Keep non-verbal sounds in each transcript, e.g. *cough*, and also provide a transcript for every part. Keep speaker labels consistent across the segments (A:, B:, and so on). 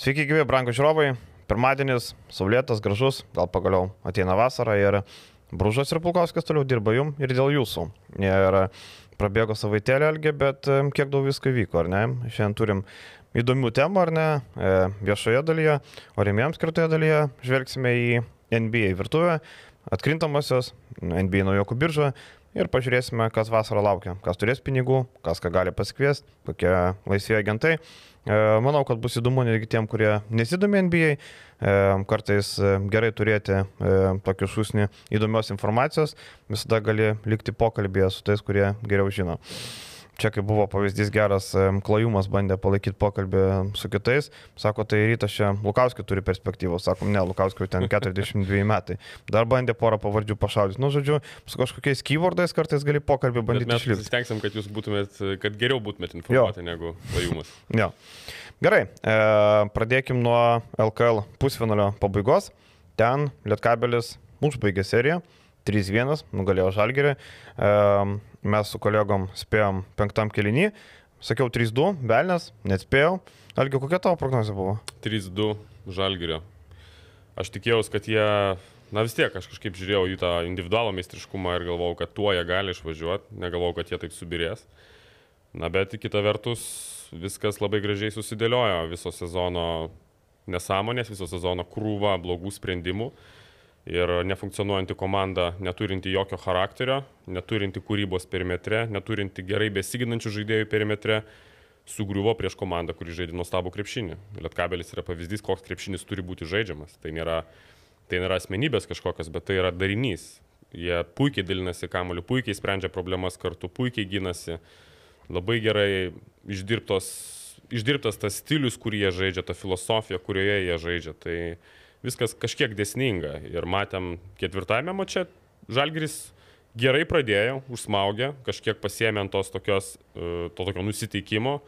A: Sveiki, gyvi, brangų žiūrovai. Pirmadienis, saulėtas, gražus, gal pagaliau ateina vasara ir Brūžas ir Pulkovskis toliau dirba jum ir dėl jūsų. Ir prabėgo savaitėlį ilgi, bet kiek daug visko vyko, ar ne? Šiandien turim įdomių temų, ar ne? E, viešoje dalyje, o remėjams skirtoje dalyje žvelgsime į NBA virtuvę, atkrintamosios, NBA naujokų biržą ir pažiūrėsime, kas vasarą laukia, kas turės pinigų, kas ką gali pasikviesti, kokie laisvi agentai. E, manau, kad bus įdomu netgi tiem, kurie nesidomi NBA. E, kartais e, gerai turėti tokį šūsnį įdomios informacijos, visada gali likti pokalbėje su tais, kurie geriau žino čia kaip buvo pavyzdys geras, klajumas bandė palaikyti pokalbį su kitais, sako, tai rytas čia Lukauskis turi perspektyvos, sakom, ne, Lukauskis ten *laughs* 42 metai, dar bandė porą pavardžių pašaudyti, nu, žodžiu, su kažkokiais keywordais kartais gali pokalbį bandyti išlipti.
B: Mes stengsim, kad jūs būtumėt, kad geriau būtumėt informuoti jo. negu klajumas.
A: jo. Gerai, e, pradėkim nuo LKL pusfinalio pabaigos. Ten Lietkabelis užbaigė seriją. 3-1, nugalėjo Žalgerį. Mes su kolegom spėjom penktam kelinį. Sakiau 3-2, Belnes, neatspėjau. Algi, kokia tavo prognozija buvo?
B: 3-2 Žalgerio. Aš tikėjausi, kad jie, na vis tiek, aš kažkaip žiūrėjau į tą individualų meistriškumą ir galvojau, kad tuo jie gali išvažiuoti. Negalvojau, kad jie taip subirės. Na bet kita vertus, viskas labai gražiai susidėliojo. Viso sezono nesąmonės, viso sezono krūva blogų sprendimų ir nefunkcionuojanti komanda, neturinti jokio charakterio, neturinti kūrybos perimetre, neturinti gerai besiginančių žaidėjų perimetre, sugriuvo prieš komandą, kuri žaidė nuostabų krepšinį. Lietkabelis yra pavyzdys, koks krepšinis turi būti žaidžiamas. Tai nėra, tai nėra asmenybės kažkokios, bet tai yra darinys. Jie puikiai dalinasi kamoliu, puikiai sprendžia problemas kartu, puikiai gynasi, labai gerai išdirbtos, išdirbtas tas stilius, kurį jie žaidžia, ta filosofija, kurioje jie žaidžia. Tai viskas kažkiek desninga. Ir matėm ketvirtame mače, Žalgiris gerai pradėjo, užsmaugė, kažkiek pasiemė ant tos tokios, e, to tokio nusiteikimo,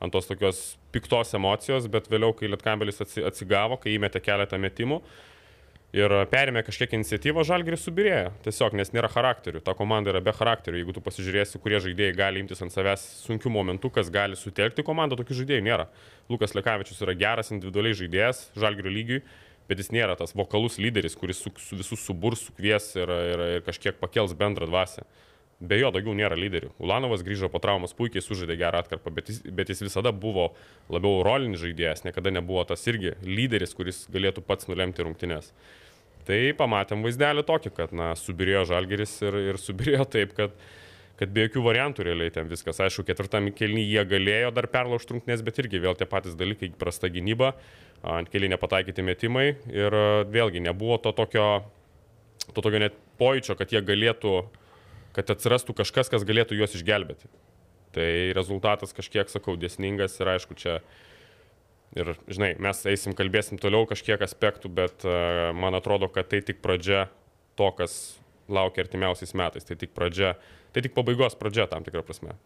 B: ant tos tokios piktos emocijos, bet vėliau, kai Lietkambelis atsigavo, kai įmetė keletą metimų ir perėmė kažkiek iniciatyvą, Žalgiris subirėjo. Tiesiog, nes nėra charakterių. Ta komanda yra be charakterių. Jeigu tu pasižiūrėsi, kurie žaidėjai gali imtis ant savęs sunkių momentų, kas gali sutelkti komandą, tokių žaidėjų nėra. Lukas Lekavičius yra geras individualiai žaidėjas Žalgirio lygiui bet jis nėra tas vokalus lyderis, kuris su, su visus suburs, sukvies ir, ir, ir kažkiek pakels bendrą dvasę. Be jo daugiau nėra lyderių. Ulanovas grįžo po traumos, puikiai sužaidė gerą atkarpą, bet jis, bet jis visada buvo labiau rolinis žaidėjas, niekada nebuvo tas irgi lyderis, kuris galėtų pats nulemti rungtynės. Tai pamatėm vaizdelį tokį, kad, na, subirėjo žalgeris ir, ir subirėjo taip, kad, kad be jokių variantų realiai ten viskas. Aišku, ketvirtam kelnyje jie galėjo dar perlaužti rungtynės, bet irgi vėl tie patys dalykai, prasta gynyba ant keli nepataikyti metimai ir e, vėlgi nebuvo to tokio, to tokio net pojūčio, kad jie galėtų, kad atsirastų kažkas, kas galėtų juos išgelbėti. Tai rezultatas kažkiek, sakau, dėsningas ir aišku, čia ir, žinai, mes eisim, kalbėsim toliau kažkiek aspektų, bet uh, man atrodo, kad tai tik pradžia to, kas laukia artimiausiais metais. Tai tik pradžia Tai tik pabaigos pradžia tam tikrą prasme.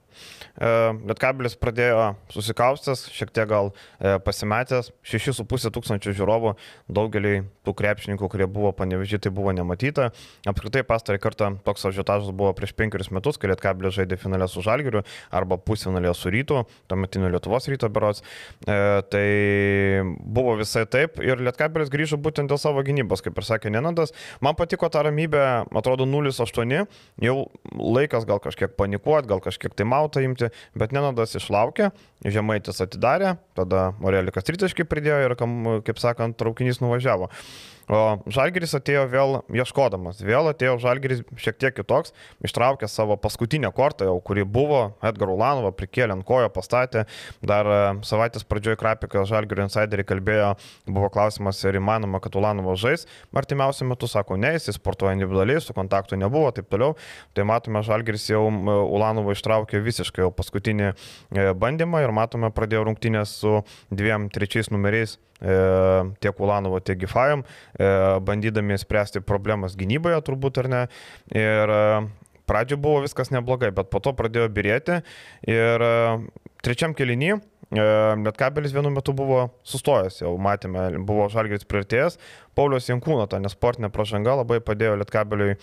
A: E, Lietkabelis pradėjo susikaustęs, šiek tiek gal e, pasimetęs, 6,5 tūkstančių žiūrovų, daugelį tų krepšininkų, kurie buvo panevežyti, tai buvo nematyta. Apskritai pastarį kartą toks ažiotažas buvo prieš penkerius metus, kai Lietkabelis žaidė finalę su Žalgiriu arba pusfinalė su Rytu, tuometiniu Lietuvos ryto berots. E, tai buvo visai taip ir Lietkabelis grįžo būtent dėl savo gynybos, kaip ir sakė Nenandas. Man patiko ta ramybė, atrodo 0,8, jau laikas laikas gal kažkiek panikuoti, gal kažkiek tai mautą imti, bet Nenadas išlaukė, Žemaitis atidarė, tada Morelikas tritaškai pridėjo ir, kaip sakant, traukinys nuvažiavo. O Žalgiris atėjo vėl ieškodamas, vėl atėjo Žalgiris šiek tiek kitoks, ištraukė savo paskutinę kortą, jau kuri buvo, Edgar Ulanovą prikėlė ant kojo, pastatė, dar e, savaitės pradžioje Krapikas Žalgirio insideriai kalbėjo, buvo klausimas, ar įmanoma, kad Ulanovas žais, artimiausiu metu sako, ne, jis sportuoja individualiai, su kontaktu nebuvo, taip toliau, tai matome, Žalgiris jau Ulanovą ištraukė visiškai jau paskutinį e, bandymą ir matome, pradėjo rungtynės su dviem trečiais numeriais tiek Ulanovo, tiek Gifajam, bandydami spręsti problemas gynyboje turbūt ar ne. Ir pradžio buvo viskas neblogai, bet po to pradėjo birėti ir trečiam kelinį Lietkabelis vienu metu buvo sustojęs, jau matėme, buvo Žalgiris prieartėjęs, Paulius Jankūno, ta nesportinė pražanga labai padėjo Lietkabeliui e,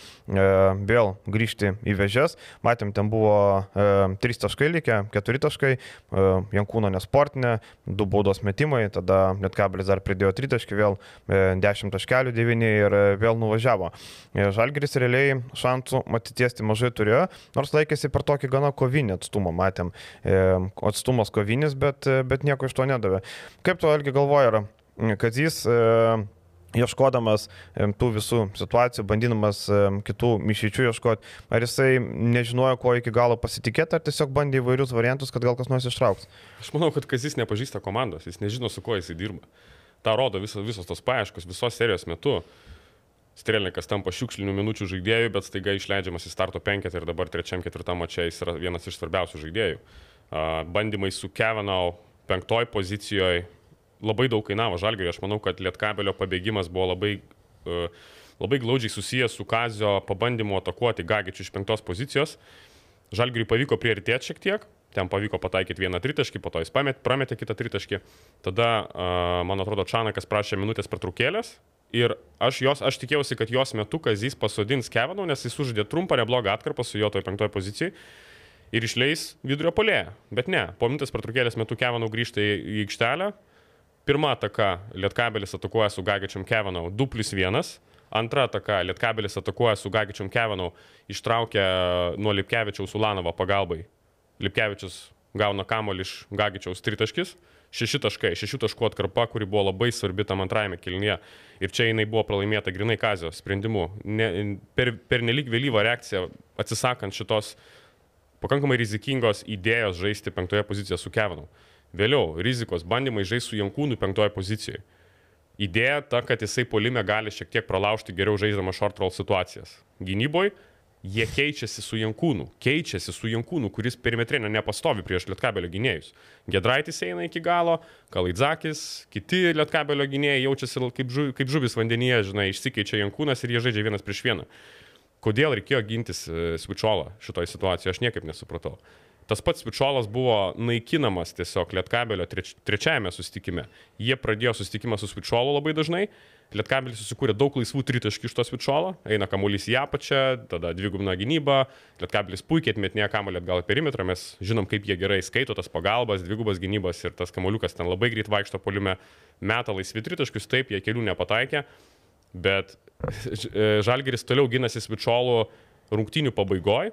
A: vėl grįžti į vežės. Matėm, ten buvo e, 3 taškai likę, 4 taškai, e, Jankūno nesportinė, 2 baudos metimai, tada Lietkabelis dar pridėjo 3 taškai, vėl e, 10 taškelių 9 ir e, vėl nuvažiavo. E, Žalgiris realiai šansų matitiesti mažai turėjo, nors laikėsi per tokį gana kovinį atstumą, matėm, e, atstumas kovinis, bet, e, bet nieko iš to nedavė. Kaip tu, Algi, galvoji, kad jis e, ieškodamas tų visų situacijų, bandydamas kitų mišyčių ieškoti, ar jisai nežinojo, ko iki galo pasitikėti, ar tiesiog bandė įvairius variantus, kad gal kas nors ištrauks?
B: Aš manau, kad Kazis nepažįsta komandos, jis nežino, su kuo jisai dirba. Ta rodo visos, visos tos paieškos, visos serijos metu. Strelnikas tampa šiukšlinių minučių žaidėjų, bet staiga išleidžiamas į starto penketą ir dabar trečiam, ketvirtam mačiai jis yra vienas iš svarbiausių žaidėjų. Bandymai su Kevinau penktoj pozicijoje labai daug kainavo Žalgiriui. Aš manau, kad Lietkabelio pabėgimas buvo labai, uh, labai glaudžiai susijęs su Kazio pabandymu atakuoti Gagičių iš penktos pozicijos. Žalgiriui pavyko prioritėti šiek tiek, ten pavyko pataikyti vieną tritaškį, po to jis pamet, prametė kitą tritaškį. Tada, uh, man atrodo, Čanakas prašė minutės pertraukėlės. Ir aš, jos, aš tikėjausi, kad jos metu Kazys pasodins Kevinau, nes jis uždė trumpą neblogą atkarpą su jo toj penktoje pozicijoje ir išleis vidurio polėje. Bet ne, po minutės pertraukėlės metu Kevinau grįžta į aikštelę, Pirma ataka Lietkabelis atakuoja su Gagičiam Kevinau 2 plus 1. Antra ataka Lietkabelis atakuoja su Gagičiam Kevinau, ištraukia nuo Lipkevičiaus Ulanovo pagalbai. Lipkevičius gauna kamolį iš Gagičiaus tritaškis. Šeši taškai, šešių taškų atkarpa, kuri buvo labai svarbi tam antrajame kilnyje. Ir čia jinai buvo pralaimėta grinai Kazio sprendimu. Ne, per, per nelik vėlyvą reakciją atsisakant šitos pakankamai rizikingos idėjos žaisti penktoje pozicijoje su Kevinau. Vėliau, rizikos bandymai žaisti su Jankūnu penktoje pozicijoje. Idėja ta, kad jisai polime gali šiek tiek pralaužti geriau žaidžiamą short roll situacijas. Gynyboje jie keičiasi su Jankūnu, keičiasi su Jankūnu, kuris perimetrinė nepastovi prieš Lietkabelio gynėjus. Gedraitis eina iki galo, Kalaidzakis, kiti Lietkabelio gynėjai jaučiasi kaip, žu, kaip žuvis vandenyje, žinai, išsikeičia Jankūnas ir jie žaidžia vienas prieš vieną. Kodėl reikėjo gintis e, Svičiolą šitoje situacijoje, aš niekaip nesupratau. Tas pats Vičiolas buvo naikinamas tiesiog Lietkabelio treč, trečiajame susitikime. Jie pradėjo susitikimą su Vičiolu labai dažnai. Lietkabelis susikūrė daug laisvų tritaškių iš tos Vičiolo, eina kamuolys į apačią, tada dvigubina gynybą, Lietkabelis puikiai atmetinėja kamuolį atgal į perimetrą, mes žinom, kaip jie gerai skaito tas pagalbas, dvigubas gynybas ir tas kamuoliukas ten labai greit vaikšto poliume, meta laisvi tritaškius, taip, jie kelių nepataikė, bet *laughs* Žalgeris toliau gynasi Vičiolų rungtynių pabaigoje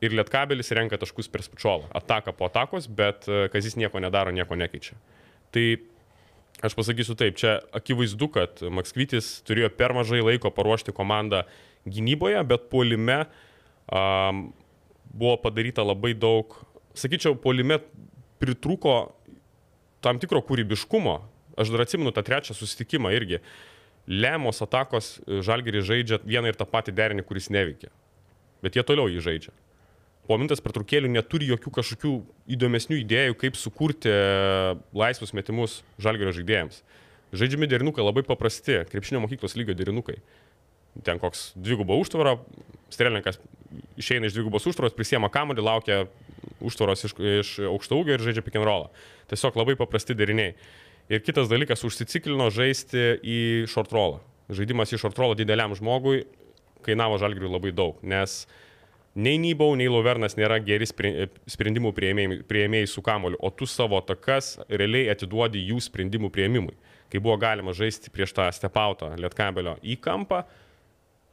B: ir Lietkabelis renka taškus per Spučiolą. Ataka po atakos, bet e, Kazis nieko nedaro, nieko nekeičia. Tai aš pasakysiu taip, čia akivaizdu, kad Makskvitis turėjo per mažai laiko paruošti komandą gynyboje, bet puolime um, buvo padaryta labai daug, sakyčiau, puolime pritruko tam tikro kūrybiškumo. Aš dar atsimenu tą trečią susitikimą irgi. Lemos atakos Žalgerį žaidžia vieną ir tą patį derinį, kuris neveikia. Bet jie toliau jį žaidžia po minutės pertraukėlių neturi jokių kažkokių įdomesnių idėjų, kaip sukurti laisvus metimus žalgerio žaidėjams. Žaidžiami derinukai labai paprasti, krepšinio mokyklos lygio derinukai. Ten koks dvigubo užtvaro, strelininkas išeina iš dvigubos užtvaros, prisiema kamuolį, laukia užtvaros iš, iš aukšto ūgio ir žaidžia pick and rollą. Tiesiog labai paprasti deriniai. Ir kitas dalykas, užsiciklino žaisti į short rollą. Žaidimas į short rollą dideliam žmogui kainavo žalgiriui labai daug, nes uh, nei Nybau, nei Lauvernas nėra geri sprendimų prieimėjai, su kamoliu, o tu savo takas realiai atiduodi jų sprendimų prieimimui. Kai buvo galima žaisti prieš tą stepautą Lietkabelio į kampą,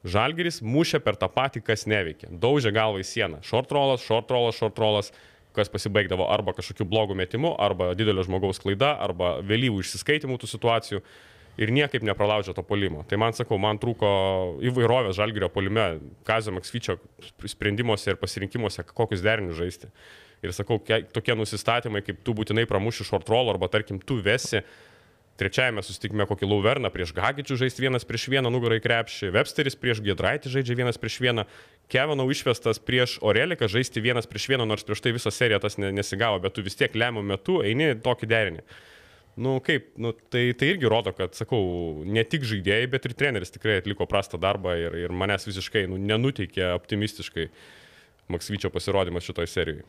B: Žalgeris mušė per tą patį, kas neveikia. Daužė galvą į sieną. Rollas, short rollas, kas pasibaigdavo arba kažkokiu blogu metimu, arba didelio žmogaus klaida, arba vėlyvų išsiskaitimų tų situacijų ir niekaip nepralaužė to polimo. Tai man sakau, man trūko įvairovės žalgerio polime, Kazio Maksvyčio sprendimuose ir pasirinkimuose, kokius derinius žaisti. Ir sakau, tokie nusistatymai, kaip tu būtinai pramuši short roll arba tarkim tu vesi trečiajame susitikime kokį Lauverną prieš Gagičių žaisti vienas prieš vieną nugarai krepšį, Websteris prieš Gedraitį žaidžia vienas prieš vieną, Kevinau išvestas prieš Oreliką žaisti vienas prieš vieną, nors prieš tai visą seriją tas nesigavo, bet tu vis tiek lemiamų metų eini tokį derinį nu kaip, nu, tai, tai irgi rodo, kad, sakau, ne tik žaidėjai, bet ir treneris tikrai atliko prastą darbą ir, ir manęs visiškai nu, nenuteikė optimistiškai. Maksvyčio pasirodymas šitoje serijoje.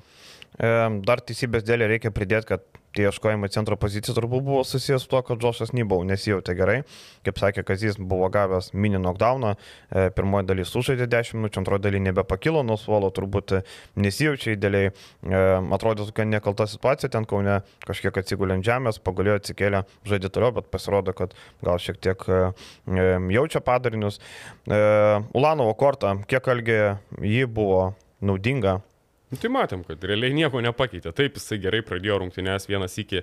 A: Dar teisybės dėlė reikia pridėti, kad tie ieškojimai centro pozicijų turbūt buvo susijęs su to, kad Džošas Nybau nesijautė gerai. Kaip sakė, kad jis buvo gavęs mini knockdowną, e, pirmoji dalis sužaidė 10 minučių, antroji dalis nebepakilo nuo suolo, turbūt nesijaučia įdėliai. E, atrodė tokia nekalta situacija, ten kaune kažkiek atsigulė ant žemės, pagulėjo atsikėlė, žaidė toliau, bet pasirodo, kad gal šiek tiek e, jaučia padarinius. Ulanovo kortą, kiek algė jį buvo naudinga
B: Nu, tai matėm, kad realiai nieko nepakeitė. Taip, jisai gerai pradėjo rungtynės vienas iki,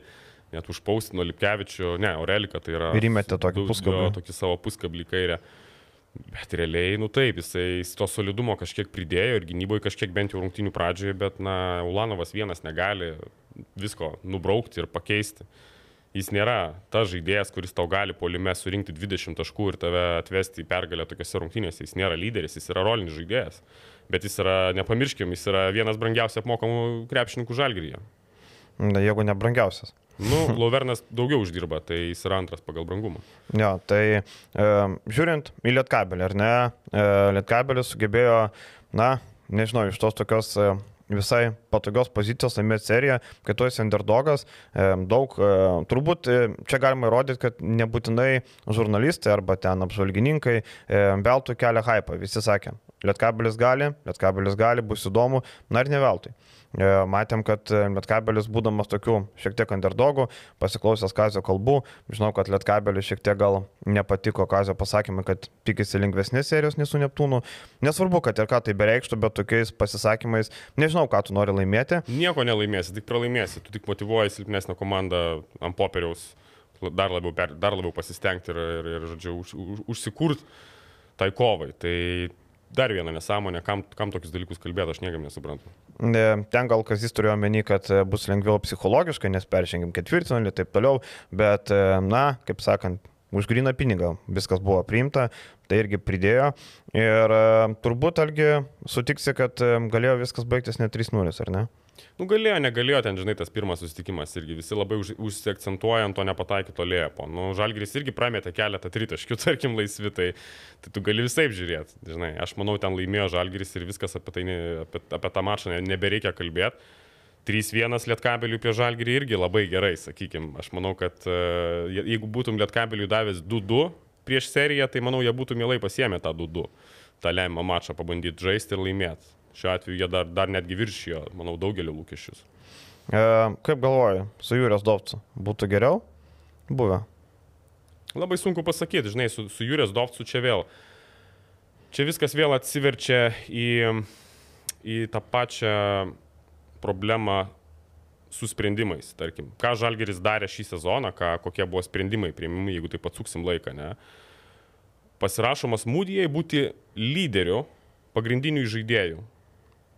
B: net užpaustino Lipkevičių, ne, Aurelika tai yra.
A: Ir įmetė tokį puskablį.
B: Tokį savo puskablį kairę. Bet realiai, nu taip, jisai to solidumo kažkiek pridėjo ir gynyboje kažkiek bent jau rungtynių pradžioje, bet, na, Ulanovas vienas negali visko nubraukti ir pakeisti. Jis nėra tas žaidėjas, kuris tau gali polime surinkti 20 taškų ir tave atvesti į pergalę tokiuose rungtynėse. Jis nėra lyderis, jis yra rolinis žaidėjas bet jis yra, nepamirškim, jis yra vienas brangiausiai apmokamų krepšininkų žalgyryje.
A: Na, jeigu ne brangiausias.
B: Nu, Lauvernas daugiau uždirba, tai jis yra antras pagal brangumą.
A: Jo, tai e, žiūrint į Lietkabelį, ar ne, e, Lietkabelis sugebėjo, na, nežinau, iš tos tokios e, visai patogios pozicijos laimėti seriją, kai tu esi underdogas, e, daug, e, turbūt e, čia galima įrodyti, kad nebūtinai žurnalistai arba ten apžvalgininkai beltų kelią hypą, visi sakė, Lietkabelis gali, Lietkabelis gali, bus įdomu, na ir ne veltui. E, matėm, kad Lietkabelis, būdamas tokių šiek tiek underdogų, pasiklausęs Kazio kalbų, žinau, kad Lietkabelis šiek tiek gal nepatiko Kazio pasakymai, kad tikisi lengvesnės serijos nei su Neptūnu. Nesvarbu, kad ir ką tai bereikštų, bet tokiais pasisakymais nežinau, ką tu nori laimėti.
B: Nieko nelaimėsi, tik pralaimėsi, tu tik motivuoji silpnesnę komandą ant popieriaus dar labiau, per, dar labiau pasistengti ir, ir, ir žodžiu, už, už, užsikurti tai kovai. Tai dar viena nesąmonė, kam, kam tokius dalykus kalbėti, aš niekam nesuprantu.
A: Ten gal kas jis turėjo meni, kad e, bus lengviau psichologiškai, nes peržengim ketvirtinalį ir taip toliau, bet, e, na, kaip sakant, už griną pinigą viskas buvo priimta, tai irgi pridėjo. Ir e, turbūt, algi, sutiksi, kad galėjo viskas baigtis ne 3-0, ar ne?
B: Nu, galėjo, negalėjo ten, žinai, tas pirmas susitikimas irgi visi labai už, užsiakcentuoja ant to nepataikyto lėpo. Nu, Žalgris irgi pramėtė keletą tritaškių, *laughs* tarkim, laisvi, tai, tai tu gali visai žiūrėti. Žinai, aš manau, ten laimėjo Žalgris ir viskas apie, tai, apie, apie tą mačą nebereikia kalbėti. 3-1 Lietkabeliui prie Žalgirį irgi labai gerai, sakykime. Aš manau, kad uh, jeigu būtum Lietkabeliui davęs 2-2 prieš seriją, tai manau, jie būtų mielai pasiemę tą 2-2. tą lemiamą mačą pabandyti žaisti ir laimėti šiuo atveju jie dar, dar netgi viršijo, manau, daugelį lūkesčius.
A: E, kaip galvoji, su Jūrijos Dovcu būtų geriau buvę?
B: Labai sunku pasakyti, žinai, su, su Jūrijos Dovcu čia vėl. Čia viskas vėl atsiverčia į, į tą pačią problemą su sprendimais, tarkim. Ką Žalgeris darė šį sezoną, ką, kokie buvo sprendimai priimami, jeigu taip atsuksim laiką, ne. Pasirašomas mūdijai būti lyderiu, pagrindinių žaidėjų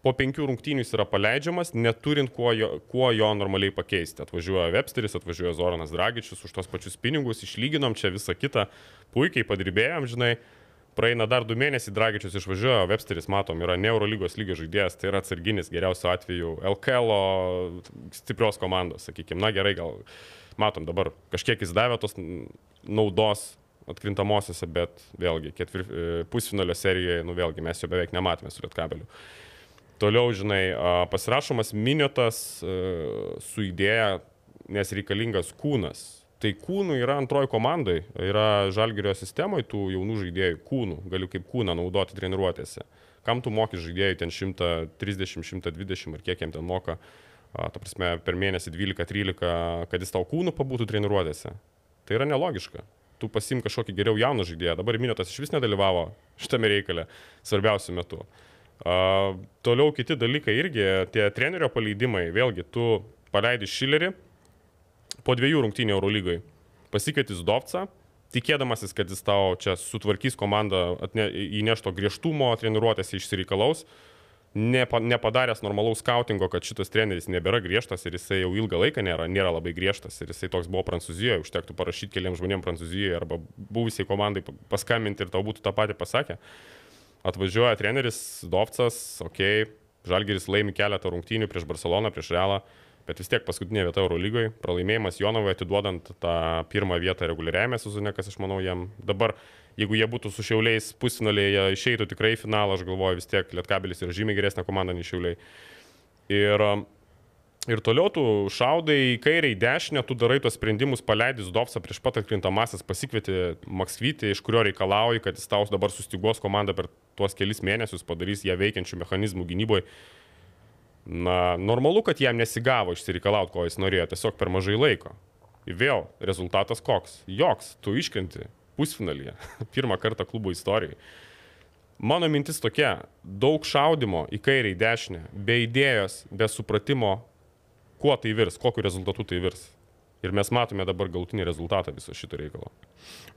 B: po penkių rungtynių jis yra paleidžiamas, neturint kuo jo, kuo jo normaliai pakeisti. Atvažiuoja Websteris, atvažiuoja Zoranas Dragičius už tos pačius pinigus, išlyginom čia visą kitą, puikiai padirbėjom, žinai. Praeina dar du mėnesiai, Dragičius išvažiuoja, Websteris, matom, yra ne Eurolygos lygio žaidėjas, tai yra atsarginis geriausiu atveju LKL stiprios komandos, sakykime. Na gerai, gal matom dabar kažkiek jis davė tos naudos atkrintamosiose, bet vėlgi ketvir, pusfinalio serijoje, nu vėlgi mes jo beveik nematėme su Lietkabeliu. Toliau, žinai, pasirašomas minėtas su idėja, nes reikalingas kūnas. Tai kūnų yra antroji komandai, yra žalgerio sistemoje tų jaunų žaidėjų kūnų, galiu kaip kūną naudoti treniruotėse. Kam tu moki žaidėjų ten 130, 120 ar kiek jiem ten moka, ta prasme, per mėnesį 12-13, kad jis tau kūnų pabūtų treniruotėse. Tai yra nelogiška. Tu pasim kažkokį geriau jauną žaidėją, dabar minėtas iš vis nedalyvavo šitame reikale svarbiausiu metu. A, toliau kiti dalykai irgi, tie trenerio paleidimai, vėlgi, tu paleidi Šilerį po dviejų rungtynių Eurolygai, pasikėtis Dovca, tikėdamasis, kad jis tau čia sutvarkys komandą, atne, įnešto griežtumo, treniruotėse išsireikalaus, nepa, nepadaręs normalaus skautingo, kad šitas treneris nebėra griežtas ir jisai jau ilgą laiką nėra, nėra labai griežtas ir jisai toks buvo Prancūzijoje, užtektų parašyti keliams žmonėms Prancūzijoje arba buvusiai komandai paskambinti ir tau būtų tą patį pasakę. Atvažiuoja treneris Dovcas, ok, Žalgeris laimi keletą rungtynių prieš Barceloną, prieš Realą, Bet vis tiek paskutinė vieta Eurolygoje, pralaimėjimas Jonovai atiduodant tą pirmą vietą reguliariajame sezone, kas aš manau jam dabar, jeigu jie būtų su šiauliais pusfinalėje, išeitų tikrai į finalą, aš galvoju vis tiek Lietkabelis yra žymiai geresnė komanda nei šiauliai. Ir, ir toliau tu šaudai į kairę, į dešinę, tu darai tos sprendimus, paleidai Zdovsą prieš pat atkrintamasis, pasikvieti Maksvitį, iš kurio reikalauji, kad jis tau dabar sustygos komandą per tuos kelis mėnesius, padarys ją veikiančių mechanizmų gynyboje Na, normalu, kad jam nesigavo išsireikalauti, ko jis norėjo, tiesiog per mažai laiko. Ir vėl, rezultatas koks? Joks, tu iškrenti pusfinalyje, *laughs* pirmą kartą klubo istorijoje. Mano mintis tokia, daug šaudimo į kairę, į dešinę, be idėjos, be supratimo, kuo tai virs, kokiu rezultatu tai virs. Ir mes matome dabar galutinį rezultatą viso šito reikalo.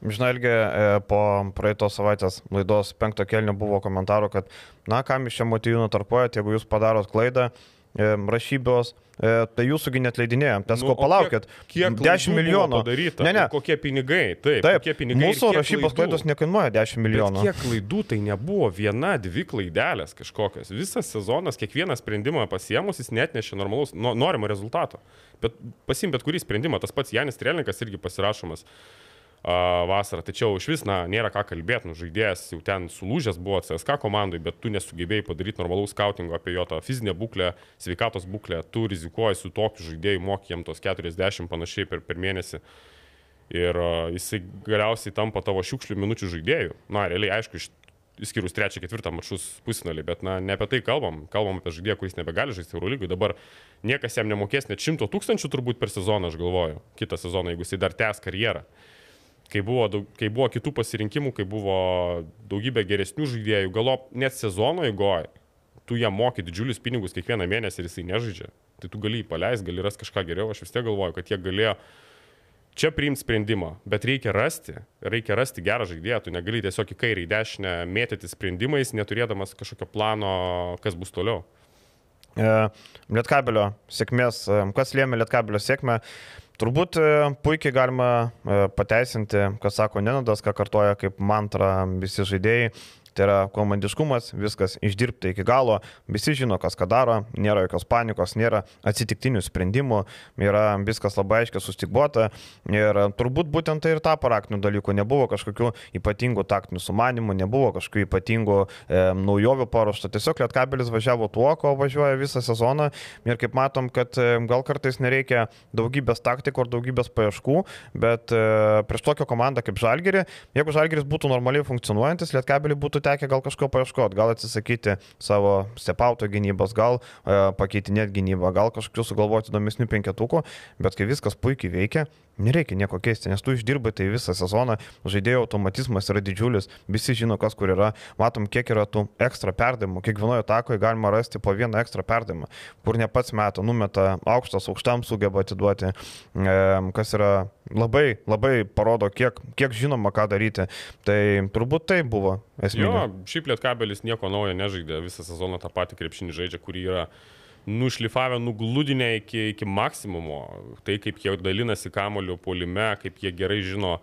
A: Žinai, irgi e, po praeitos savaitės laidos penkto kelnio buvo komentarų, kad, na, kam iš čia motyvų tarpuojat, jeigu jūs padarot klaidą, e, rašybos, e, tai jūsųgi net leidinėjom. Tas, nu, ko palaukit,
B: kiek
A: 10 milijonų.
B: Padaryta,
A: ne, ne.
B: Kokie pinigai, taip.
A: Taip,
B: kokie pinigai
A: mūsų rašybos klaidų. klaidos nekainuoja 10 milijonų.
B: Bet kiek klaidų tai nebuvo, viena, dvi klaidelės kažkokios. Visas sezonas, kiekvieną sprendimą pasiemus, jis net nešė normalus, no, norimo rezultato. Bet pasim bet kurį sprendimą, tas pats Janis Trelininkas irgi pasirašomas vasarą. Tačiau iš vis, na, nėra ką kalbėti, nu, žaidėjas jau ten sulūžęs buvo CSK komandai, bet tu nesugebėjai padaryti normalaus skautingo apie jo tą fizinę būklę, sveikatos būklę, tu rizikuoji su tokiu žaidėju, mokėjim tos 40 panašiai per, per mėnesį. Ir uh, jisai galiausiai tampa tavo šiukšlių minučių žaidėjų. Na, realiai, aišku, iš išskyrus trečią, ketvirtą mačius pusfinalį, bet na, ne apie tai kalbam, kalbam apie žaidėją, kuris nebegali žaisti Eurolygui, dabar niekas jam nemokės net šimto tūkstančių turbūt per sezoną, aš galvoju, kitą sezoną, jeigu jisai dar tęs karjerą kai buvo, daug, kai buvo kitų pasirinkimų, kai buvo daugybė geresnių žaidėjų, galop net sezono įgoje, tu jam moki didžiulius pinigus kiekvieną mėnesį ir jisai nežaidžia, tai tu gali jį paleisti, gali rasti kažką geriau, aš vis tiek galvoju, kad jie galėjo čia priimti sprendimą, bet reikia rasti, reikia rasti gerą žaidėją, tu negali tiesiog į kairę, į dešinę mėtyti sprendimais, neturėdamas kažkokio plano, kas bus toliau.
A: E, Lietkabelio sėkmės, e, kas lėmė Lietkabelio sėkmę, Turbūt e, puikiai galima e, pateisinti, kas sako Nenadas, ką kartoja kaip mantra visi žaidėjai. Tai yra komandiškumas, viskas išdirbta iki galo, visi žino, kas ką daro, nėra jokios panikos, nėra atsitiktinių sprendimų, yra viskas labai aiškiai sustikbuota ir turbūt būtent tai ir tapo raktinių dalykų, nebuvo kažkokių ypatingų taktinių sumanimų, nebuvo kažkokių ypatingų e, naujovių paruošta, tiesiog Lietkabelis važiavo tuo, ko važiuoja visą sezoną ir kaip matom, kad e, gal kartais nereikia daugybės taktikų ar daugybės paieškų, bet e, prieš tokią komandą kaip Žalgiri, jeigu Žalgiris būtų normaliai funkcionuojantis, Lietkabelį būtų būtų tekę gal kažko paieškoti, gal atsisakyti savo stepauto gynybos, gal e, pakeitinėti gynybą, gal kažkokių sugalvoti įdomesnių penketukų, bet kai viskas puikiai veikia, nereikia nieko keisti, nes tu išdirbai tai visą sezoną, žaidėjo automatizmas yra didžiulis, visi žino, kas kur yra, matom, kiek yra tų ekstra perdavimų, kiekvienoje atakoje galima rasti po vieną ekstra perdavimą, kur ne pats metų numeta aukštas, aukštam sugeba atiduoti, e, kas yra labai, labai parodo, kiek, kiek žinoma, ką daryti. Tai turbūt tai buvo esmė.
B: Jo, šiaip Lietkabelis nieko naujo nežaidė, visą sezoną tą patį krepšinį žaidžia, kurį yra nušlifavę, nugludinę iki, iki maksimumo. Tai kaip jie dalinasi kamoliu polime, kaip jie gerai žino